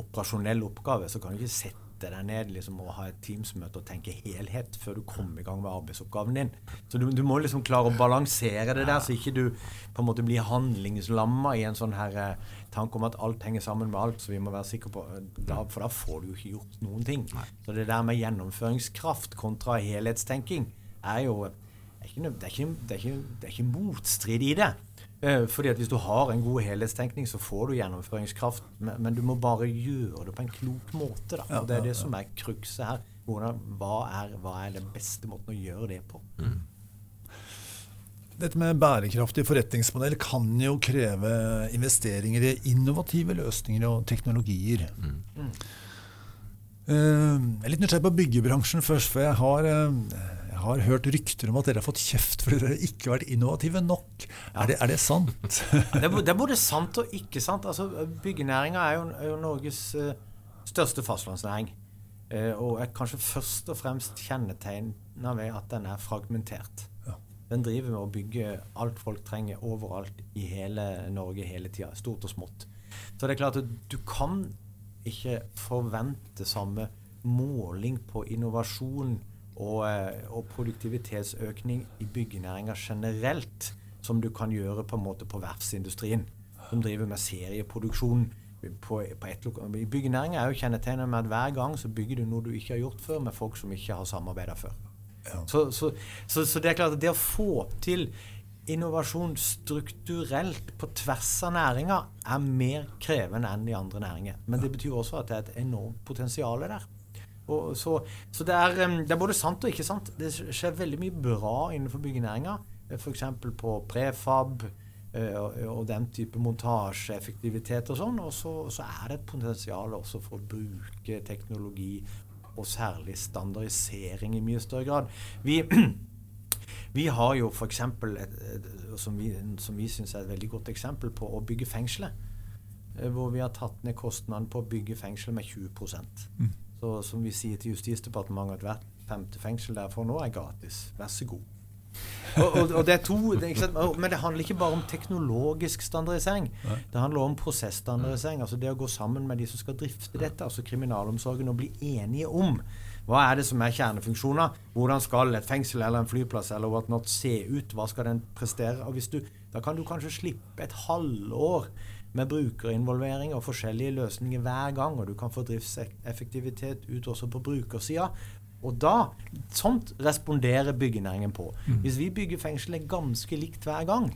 operasjonell oppgave, så kan du ikke sette deg ned liksom, og ha et Teams-møte og tenke helhet før du kommer i gang med arbeidsoppgaven din. Så du, du må liksom klare å balansere det der, så ikke du på en måte blir handlingslamma i en sånn her eh, tanke om at alt henger sammen med alt, så vi må være sikre på eh, da, For da får du jo ikke gjort noen ting. Så det der med gjennomføringskraft kontra helhetstenking er jo det er ikke, det er ikke, det er ikke, det er ikke motstrid i det. Eh, Fordi at Hvis du har en god helhetstenkning, så får du gjennomføringskraft. Men, men du må bare gjøre det på en klok måte. Da. Og Det er det som er krukset her. Hvordan, hva, er, hva er den beste måten å gjøre det på? Dette med bærekraftig forretningsmodell kan jo kreve investeringer i innovative løsninger og teknologier. Eh, jeg er litt nysgjerrig på byggebransjen først, for jeg har, eh, jeg har hørt rykter om at dere har fått kjeft fordi dere ikke har vært innovative nok. Er, det, er det sant? Det er, det både sant og ikke sant. Altså, Byggenæringa er, er jo Norges eh, største fastlandsnæring. Eh, og er kanskje først og fremst kjennetegna ved at den er fragmentert. Ja. Den driver med å bygge alt folk trenger overalt i hele Norge hele tida. Stort og smått. Så det er klart at du kan ikke forvente samme måling på innovasjon og, eh, og produktivitetsøkning i byggenæringa generelt som du kan gjøre på en måte på verftsindustrien, som driver med serieproduksjon. På, på et lokal. I byggenæringa er jo kjennetegnet med at hver gang så bygger du noe du ikke har gjort før, med folk som ikke har samarbeida før. Ja. Så, så, så, så det er klart at det å få til innovasjon strukturelt på tvers av næringa er mer krevende enn i andre næringer. Men det betyr også at det er et enormt potensial der. Og så så det, er, det er både sant og ikke sant. Det skjer veldig mye bra innenfor byggenæringa. F.eks. på prefab og, den type montasjeeffektivitet og sånn. Og så, så er det et potensial også for å bruke teknologi, og særlig standardisering i mye større grad. Vi vi har jo f.eks. som vi, som vi syns er et veldig godt eksempel på å bygge fengselet. Hvor vi har tatt ned kostnaden på å bygge fengsel med 20 Mm. Så som vi sier til Justisdepartementet at hvert femte fengsel derfor nå er gratis. Vær så god. og, og, og det er to, det? Men det handler ikke bare om teknologisk standardisering. Nei. Det handler om prosessstandardisering. altså Det å gå sammen med de som skal drifte dette, altså kriminalomsorgen, og bli enige om hva er det som er kjernefunksjoner. Hvordan skal et fengsel eller en flyplass eller whatnot se ut? Hva skal den prestere? Og hvis du, Da kan du kanskje slippe et halvår med brukerinvolvering og forskjellige løsninger hver gang, og du kan få driftseffektivitet ut også på brukersida. Og da Sånt responderer byggenæringen på. Hvis vi bygger fengselet ganske likt hver gang,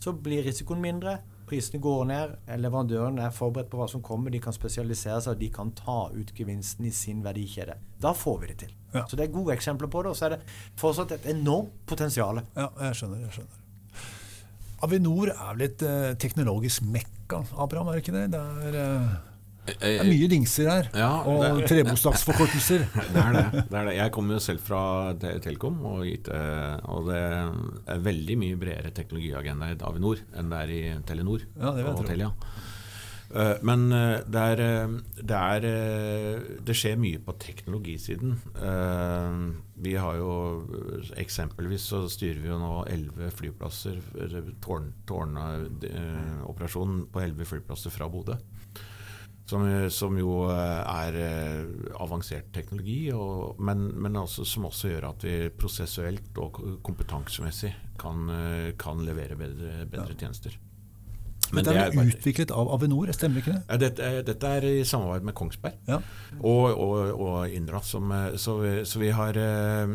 så blir risikoen mindre. Prisene går ned, leverandørene er forberedt på hva som kommer, de kan spesialisere seg, og de kan ta ut gevinsten i sin verdikjede. Da får vi det til. Ja. Så det er gode eksempler på det, og så er det fortsatt et enormt potensial. Ja, jeg skjønner. jeg skjønner. Avinor er vel et eh, teknologisk mekka, Abraham, er det ikke det? Det er, eh, det er mye dingser her, Ja, og trebostagsforkortelser trebokstavsforkortelser. Det er det. det er det. Jeg kommer jo selv fra Te- Telekom, og, IT, og det er veldig mye bredere teknologiagenda i Avinor enn det er i Telenor Ja, det og. Telia. Eh, Men eh, det er, eh, det er Det skjer mye på teknologisiden. Vi har jo Eksempelvis så styrer vi jo nå elleve flyplasser, tårnoperasjon på elleve flyplasser fra Bodø. Som, som jo er avansert teknologi, og, men, men også, som også gjør at vi prosessuelt og kompetansemessig kan, kan levere bedre, bedre tjenester. Men Dette det er er utviklet av Avinor, stemmer ikke det? ja, dette, dette er i samarbeid med Kongsberg Ja. og, og, og Indra. Som, eh, så, så vi har eh,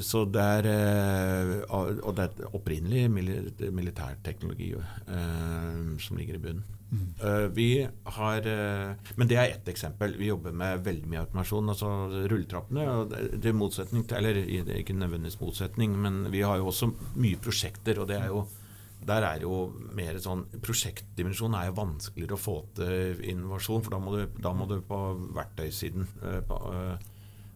Så det er eh, Og det er opprinnelig mili- militærteknologi som ligger i bunnen. Mm. vi har Men det er ett eksempel. Vi jobber med veldig mye automasjon. altså Rulletrappene. Til er motsetning til, eller er ikke nødvendigvis motsetning, men vi har jo også mye prosjekter. og det er jo der er jo mer sånn Prosjektdimensjonen er jo vanskeligere å få til innovasjon, for da må du, da må du på verktøysiden. eh, På, eh,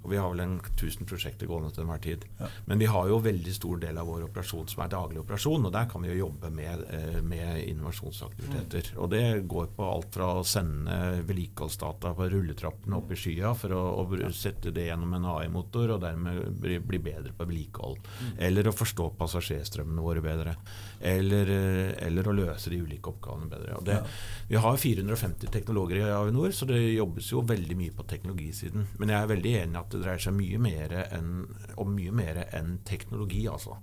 og vi har vel en 1000 prosjekter gående til enhver tid. Ja. Men vi har jo veldig stor del av vår operasjon som er daglig operasjon, og der kan vi jo jobbe med, eh, med innovasjonsaktiviteter. Og det går på alt fra å sende vedlikeholdsdata på rulletrappene opp i skya for å, å sette det gjennom en AI-motor og dermed bli, bli bedre på vedlikehold. Eller å forstå passasjerstrømmene våre bedre. Eller, eh, eller å løse de ulike oppgavene bedre. Det, Vi har 450 teknologer i Avinor, så det jobbes jo veldig mye på teknologisiden. Men jeg er veldig enig i at det dreier seg mye mer enn, om mye mer enn teknologi, altså.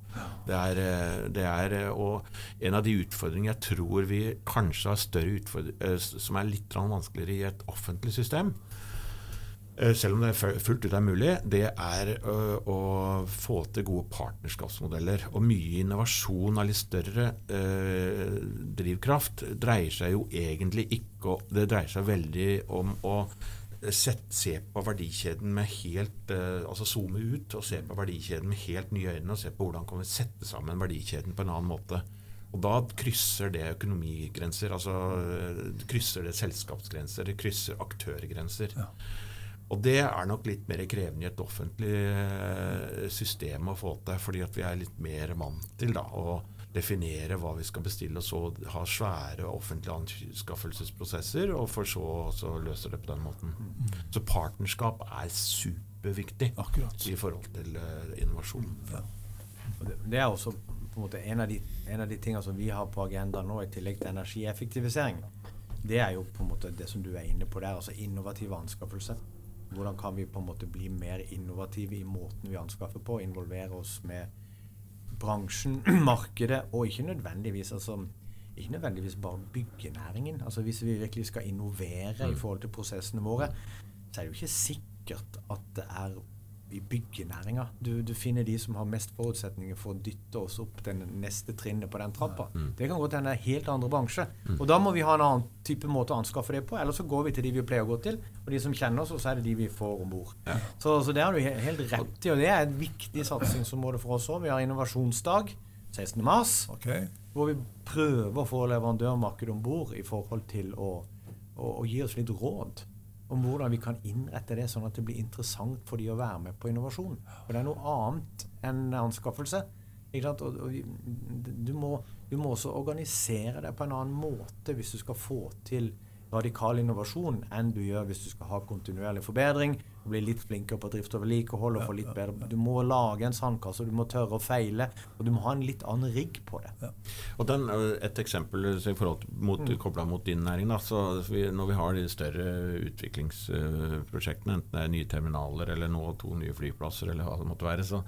Det er, eh, det er, eh, og en av de utfordringene jeg tror vi kanskje har større utfordringer, som er litt vanskeligere i et offentlig system, selv om det fullt ut er mulig, det er å få til gode partnerskapsmodeller. Og mye innovasjon av litt større eh, drivkraft dreier seg jo egentlig ikke Det dreier seg veldig om å sette, se på verdikjeden med helt eh, Altså zoome ut og se på verdikjeden med helt nye øyne, og se på hvordan kan vi sette sammen verdikjeden på en annen måte. Og da krysser det økonomigrenser, altså krysser det selskapsgrenser, det krysser aktørgrenser. Og det er nok litt mer krevende i et offentlig eh, system å få til, fordi at vi er litt mer vant til da, å definere hva vi skal bestille, og så ha svære offentlige anskaffelsesprosesser, og for så å løse det på den måten. Så partnerskap er superviktig Akkurat. i forhold til eh, innovasjon. Ja. det, er også på en en av de, en av de tingene som vi har på agendaen nå, i tillegg til energieffektivisering. Det er jo på en måte det som du er inne på der, altså innovative anskaffelser. Hvordan kan vi på en måte bli mer innovative i måten vi anskaffer på, involvere oss med bransjen, markedet, og ikke nødvendigvis altså ikke nødvendigvis bare byggenæringen. Altså Hvis vi virkelig skal innovere i forhold til prosessene våre, så er det jo ikke sikkert at det er i byggenæringa. Du, du finner de som har mest forutsetninger for å dytte oss opp den neste trinnet på den trappa. Det kan godt hende helt andre bransje. Og da må vi ha en annen type måte å anskaffe det på. Eller så går vi til de vi pleier å gå til, og de som kjenner oss, og så er det de vi får om bord. Så, så det har du he- helt rett i, og det er et viktig satsingsområde for oss òg. Vi har innovasjonsdag 16. mars Ok. hvor vi prøver å få leverandørmarkedet om bord i forhold til å, å, å gi oss litt råd om hvordan vi kan innrette det sånn at det blir interessant for de å være med på innovasjon. For det er noe annet enn anskaffelse. Og, og du, må, du må også organisere deg på en annen måte hvis du skal få til radikal innovasjon enn du gjør hvis du skal ha kontinuerlig forbedring, og bli litt flinkere på drift og vedlikehold og få litt bedre Du må lage en sandkasse, du må tørre å feile, og du må ha en litt annen rigg på det. Og den, Et eksempel i forhold mot, mm. koblet mot din næring. Da, så vi, når vi har de større utviklingsprosjektene, enten det er nye terminaler eller nå to nye flyplasser, eller hva det måtte være, så,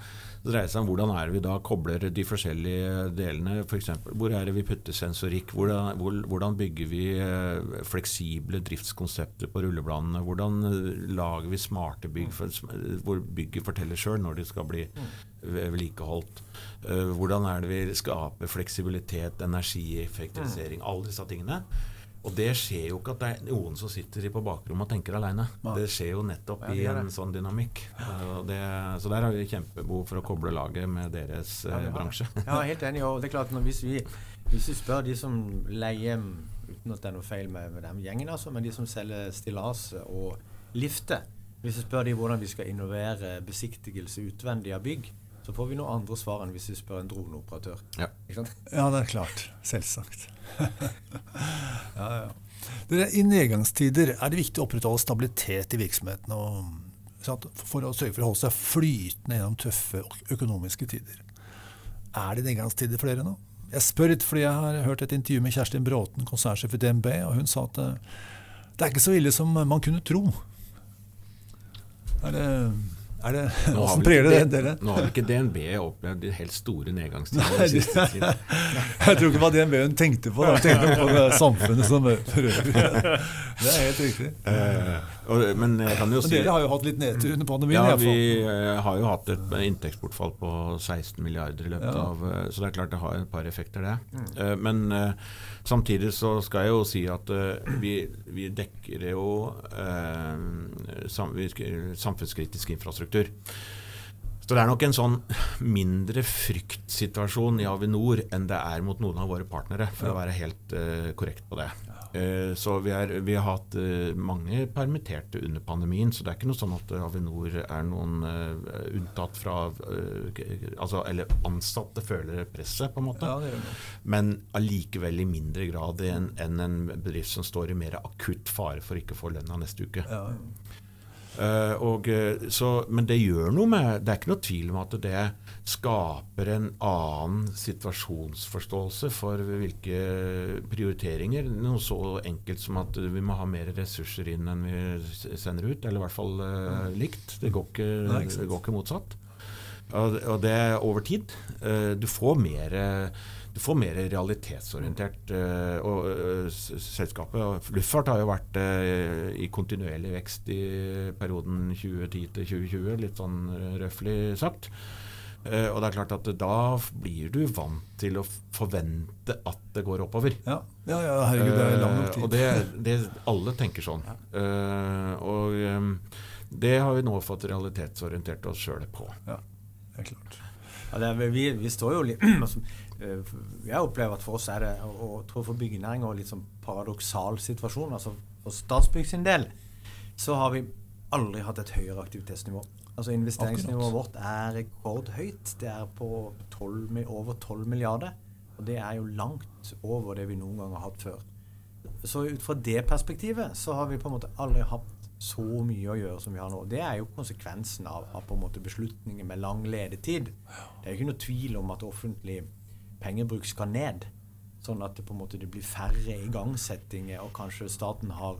så dreier det seg om hvordan er det vi da kobler de forskjellige delene. For eksempel, hvor er det vi putter sensorikk? Hvordan, hvor, hvordan bygger vi fleksible driftskonsepter på rullebladene? Hvordan lager vi smarte smarte bygg, for, hvor bygget forteller sjøl når det skal bli vedlikeholdt. Uh, hvordan er det vi skaper fleksibilitet, energieffektivisering, alle disse tingene. Og det skjer jo ikke at det er noen som sitter på bakrommet og tenker aleine. Det skjer jo nettopp i en sånn dynamikk. Det, så der har vi kjempebehov for å koble laget med deres Ja, eh, har bransje. Ja, helt enig. Og det er klart hvis, vi, hvis vi spør de som leier Uten at det er noe feil med, med den gjengen, altså, men de som selger stillas og lifter Hvis vi spør de hvordan vi skal innovere besiktigelse utvendig av bygg, så får vi noe andre svar enn hvis vi spør en droneoperatør. Ja. Ikke sant? Ja, det er klart. Selvsagt. ja, ja. Dere, I nedgangstider er det viktig å opprettholde stabilitet i virksomheten og, for å sørge for å holde seg flytende gjennom tøffe økonomiske tider. Er det nedgangstider for dere nå? Jeg spør litt fordi jeg har hørt et intervju med Kjerstin Bråten, konsernsjef i DNB, og hun sa at eh, det er ikke så ille som man kunne tro. Er det, er det Nå har vel det ikke dere? Nå har ikke DNB opplevd de helt store nedgangstider den siste tiden. Jeg tror ikke det var DNB hun tenkte på. Hun tenkte på det samfunnet som for øvrig. Det er helt riktig. Eh, og, men jeg kan jo si dere har jo hatt litt nedtur under pandemien. Ja, i hvert fall. vi eh, har jo hatt et inntektsbortfall på 16 milliarder i løpet Ja. av eh, Så det er klart det har et par effekter, det. Eh, Men samtidig så skal jeg jo si at vi, vi dekker jo eh, sam, samfunnskritisk infrastruktur. Så det er nok en sånn mindre fryktsituasjon i Avinor enn det er mot noen av våre partnere, for å være helt uh, korrekt på det. Eh, så vi, er, vi har hatt eh, mange permitterte under pandemien, så det er ikke noe sånn at Avinor er noen eh, unntatt fra eh, altså, Eller ansatte føler presset, på en måte. Ja, det det. Men allikevel i mindre grad enn en bedrift som står i mer akutt fare for ikke å få lønna neste uke. Ja, Eh, og, eh, så, men det gjør noe med Det er ikke noe tvil om at det skaper en annen situasjonsforståelse for hvilke prioriteringer. Noe så enkelt som at vi må ha mer ressurser inn enn vi sender ut. Eller i hvert fall uh, likt. Det går ikke, Nei, ikke det går ikke motsatt. Og, og det er over tid. Uh, du får mer du får mer realitetsorientert eh, og selskapet. Luftfart har jo vært i kontinuerlig vekst i perioden 2010 til 2020, litt sånn røftlig sagt. Eh, og det er klart at da blir du vant til å forvente at det går oppover. ja. ja, ja herregud, det er lang Eh, tid. og det, det, alle tenker sånn. Ja. og eh, det har vi nå fått realitetsorientert oss sjøl på. Ja, det er klart. Ja, det er, vi, vi står jo litt altså, eh, Jeg opplever at for oss er det, og, tror for byggenæringa, litt sånn paradoksal situasjon. Altså For Statsbygg sin del så har vi aldri hatt et høyere aktivitetsnivå. Altså Investeringsnivået vårt er rekordhøyt. Det er på 12, over 12 milliarder. Og det er jo langt over det vi noen gang har hatt før. Så ut fra det perspektivet så har vi på en måte aldri hatt så mye å gjøre som vi har nå. Det er jo konsekvensen av, av på en måte beslutninger med lang ledetid. Det er jo ikke noe tvil om at offentlig pengebruk skal ned. Sånn at det på en måte det blir færre igangsettinger, og kanskje staten har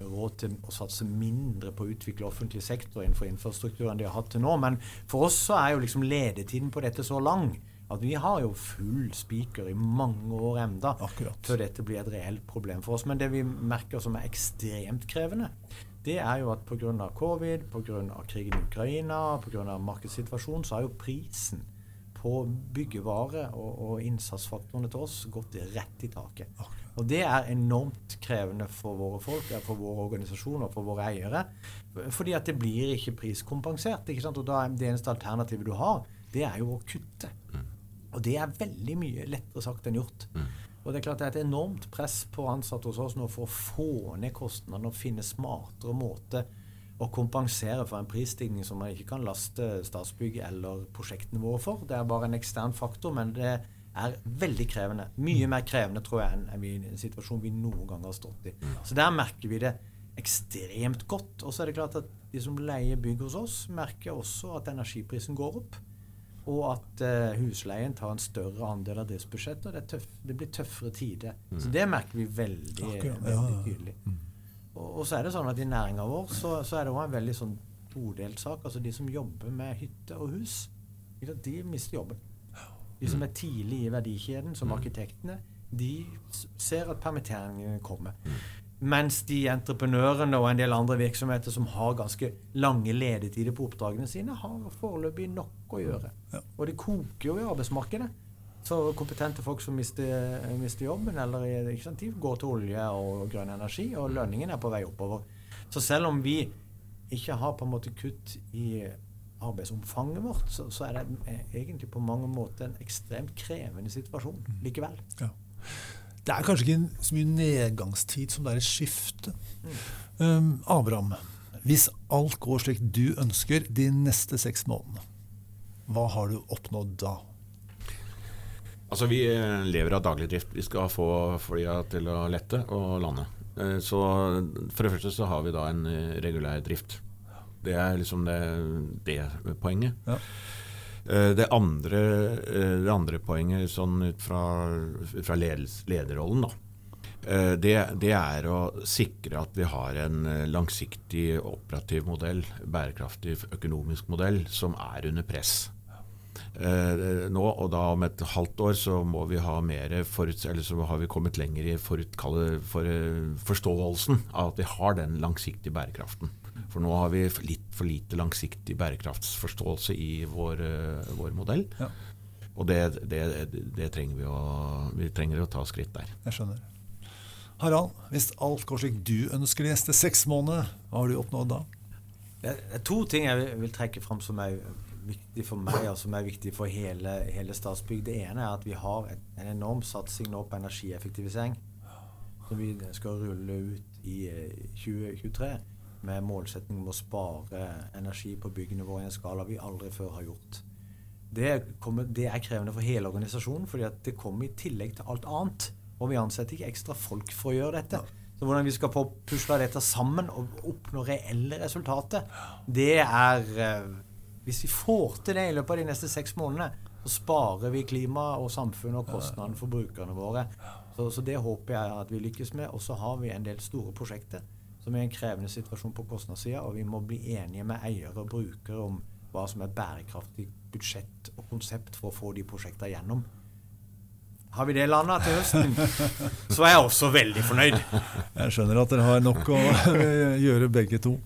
råd til å satse mindre på å utvikle offentlig sektor innenfor infrastruktur enn de har hatt til nå. Men for oss så er jo liksom ledetiden på dette så lang at vi har jo full spiker i mange år enda Akkurat. før dette blir et reelt problem for oss. Men det vi merker som er ekstremt krevende, det er jo at pga. covid, pga. krigen i Ukraina, pga. markedssituasjonen, så har jo prisen på byggevare og, og innsatsfaktorene til oss gått rett i taket. Akkurat. Og det er enormt krevende for våre folk, for våre organisasjoner, for våre eiere. Fordi at det blir ikke priskompensert. ikke sant? Og da er det eneste alternativet du har, det er jo å kutte. Og det er veldig mye lettere sagt enn gjort. Og det er klart det er et enormt press på ansatte hos oss nå for å få ned kostnadene og finne smartere måter å kompensere for en prisstigning som man ikke kan laste Statsbygg eller prosjektnivået for. Det er bare en ekstern faktor, men det er veldig krevende. Mye mer krevende, tror jeg, enn vi, en situasjon vi noen gang har stått i. Så der merker vi det ekstremt godt. Og så er det klart at de som leier bygg hos oss, merker også at energiprisen går opp. Og at uh, husleien tar en større andel av driftsbudsjettet. Og det, er tøff, det blir tøffere tider. Så det merker vi veldig, Akkurat, ja, veldig ja. tydelig. Og, og så er det sånn at i næringa vår så, så er det også en veldig sånn todelt sak. Altså de som jobber med hytte og hus, de mister jobben. De som er tidlig i verdikjeden, som arkitektene, de ser at permitteringene kommer. Mens de entreprenørene og en del andre virksomheter som har ganske lange ledetider på oppdragene sine, har foreløpig nok å gjøre. Og det koker jo i arbeidsmarkedet. Så kompetente folk som mister, mister jobben eller sant, går til olje og grønn energi, og lønningen er på vei oppover. Så selv om vi ikke har på en måte kutt i arbeidsomfanget vårt, så, så er det egentlig på mange måter en ekstremt krevende situasjon likevel. Ja. Det er kanskje ikke så mye nedgangstid som det er et skifte. Um, Abraham, hvis alt går slik du ønsker de neste seks månedene, hva har du oppnådd da? Altså Vi eh, lever av daglig drift. Vi skal få flya til å lette og lande. Eh, Så For det første så har vi da en eh, regulær drift. Det er liksom det, det poenget. Ja. Eh, Det andre, eh, det andre poenget sånn ut fra, fra ledels, lederrollen, da. eh, Det, det er å sikre at vi har en langsiktig operativ modell, bærekraftig økonomisk modell, som er under press. Nå, og da om et halvt år, så må vi ha mer forut, eller så har vi kommet lenger i forut, for, forståelsen av at vi har den langsiktige bærekraften. For nå har vi litt for lite langsiktig bærekraftsforståelse i vår, eh, vår modell. Ja. Og det, det, det trenger vi å Vi trenger å ta skritt der. Jeg skjønner. Harald, hvis alt går slik du ønsker de neste seks månedene, hva har du oppnådd da? Det er to ting jeg vil, trekke fram som er viktig for meg, og som er viktig for hele, hele Statsbygg. Det ene er at vi har et, en enorm satsing nå på energieffektivisering. Som vi skal rulle ut i eh, 2023 med målsetning om å spare energi på byggene våre i en skala vi aldri før har gjort. Det, kommer, det er krevende for hele organisasjonen, fordi det kommer i tillegg til alt annet. Og vi ansetter ikke ekstra folk for å gjøre dette. Så hvordan vi skal få pusla dette sammen og oppnå reelle resultater, det er eh, Hvis vi får til det i løpet av de neste seks månedene, så sparer vi klima og samfunn og kostnadene for brukerne våre. Så, så det håper jeg at vi lykkes med. Og så har vi en del store prosjekter som er en krevende situasjon på kostnadssida, og vi må bli enige med eiere og brukere om hva som er bærekraftig budsjett og konsept for å få de prosjektene gjennom. Har vi det landa til høsten, så er jeg også veldig fornøyd. Jeg skjønner at dere har nok å gjøre begge to.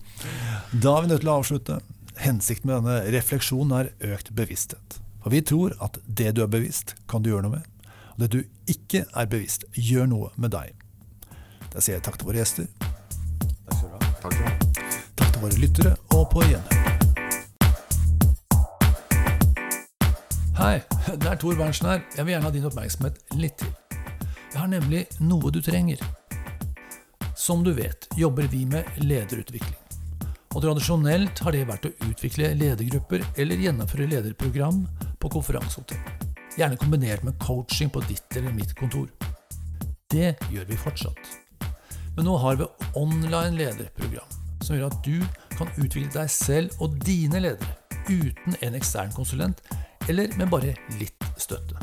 Da er vi nødt til å avslutte. Hensikten med denne refleksjonen er økt bevissthet. For vi tror at det du er bevisst, kan du gjøre noe med. Og det du ikke er bevisst, gjør noe med deg. Da sier jeg takk til våre gjester, Takk takk til våre lyttere, og på gjenhør. Hei, det er Tor Berntsen her. Jeg vil gjerne ha din oppmerksomhet litt til. Jeg har nemlig noe du trenger. Som du vet, jobber vi med lederutvikling. Og tradisjonelt har det vært å utvikle ledergrupper eller gjennomføre lederprogram på konferansehotell. Gjerne kombinert med coaching på ditt eller mitt kontor. Det gjør vi fortsatt. Men nå har vi online lederprogram, som gjør at du kan utvikle deg selv og dine ledere uten en ekstern konsulent, eller med bare litt støtte.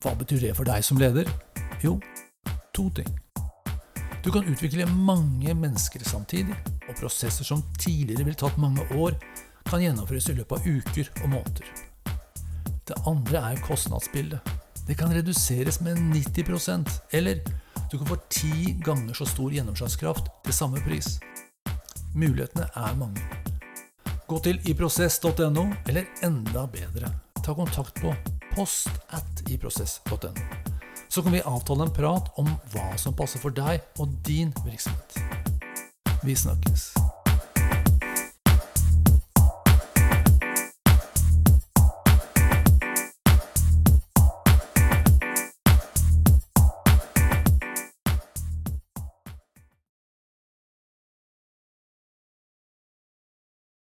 Hva betyr det for deg som leder? Jo, to ting. Du kan utvikle mange mennesker samtidig, og prosesser som tidligere ville tatt mange år, kan gjennomføres i løpet av uker og måneder. Det andre er kostnadsbildet. Det kan reduseres med 90% eller du kan få ti ganger så stor gjennomslagskraft til samme pris. Mulighetene er mange. Gå til iprosess.no, eller enda bedre, ta kontakt på post at iprosess.no. Så kan vi avtale en prat om hva som passer for deg og din virksomhet. Vi snakkes.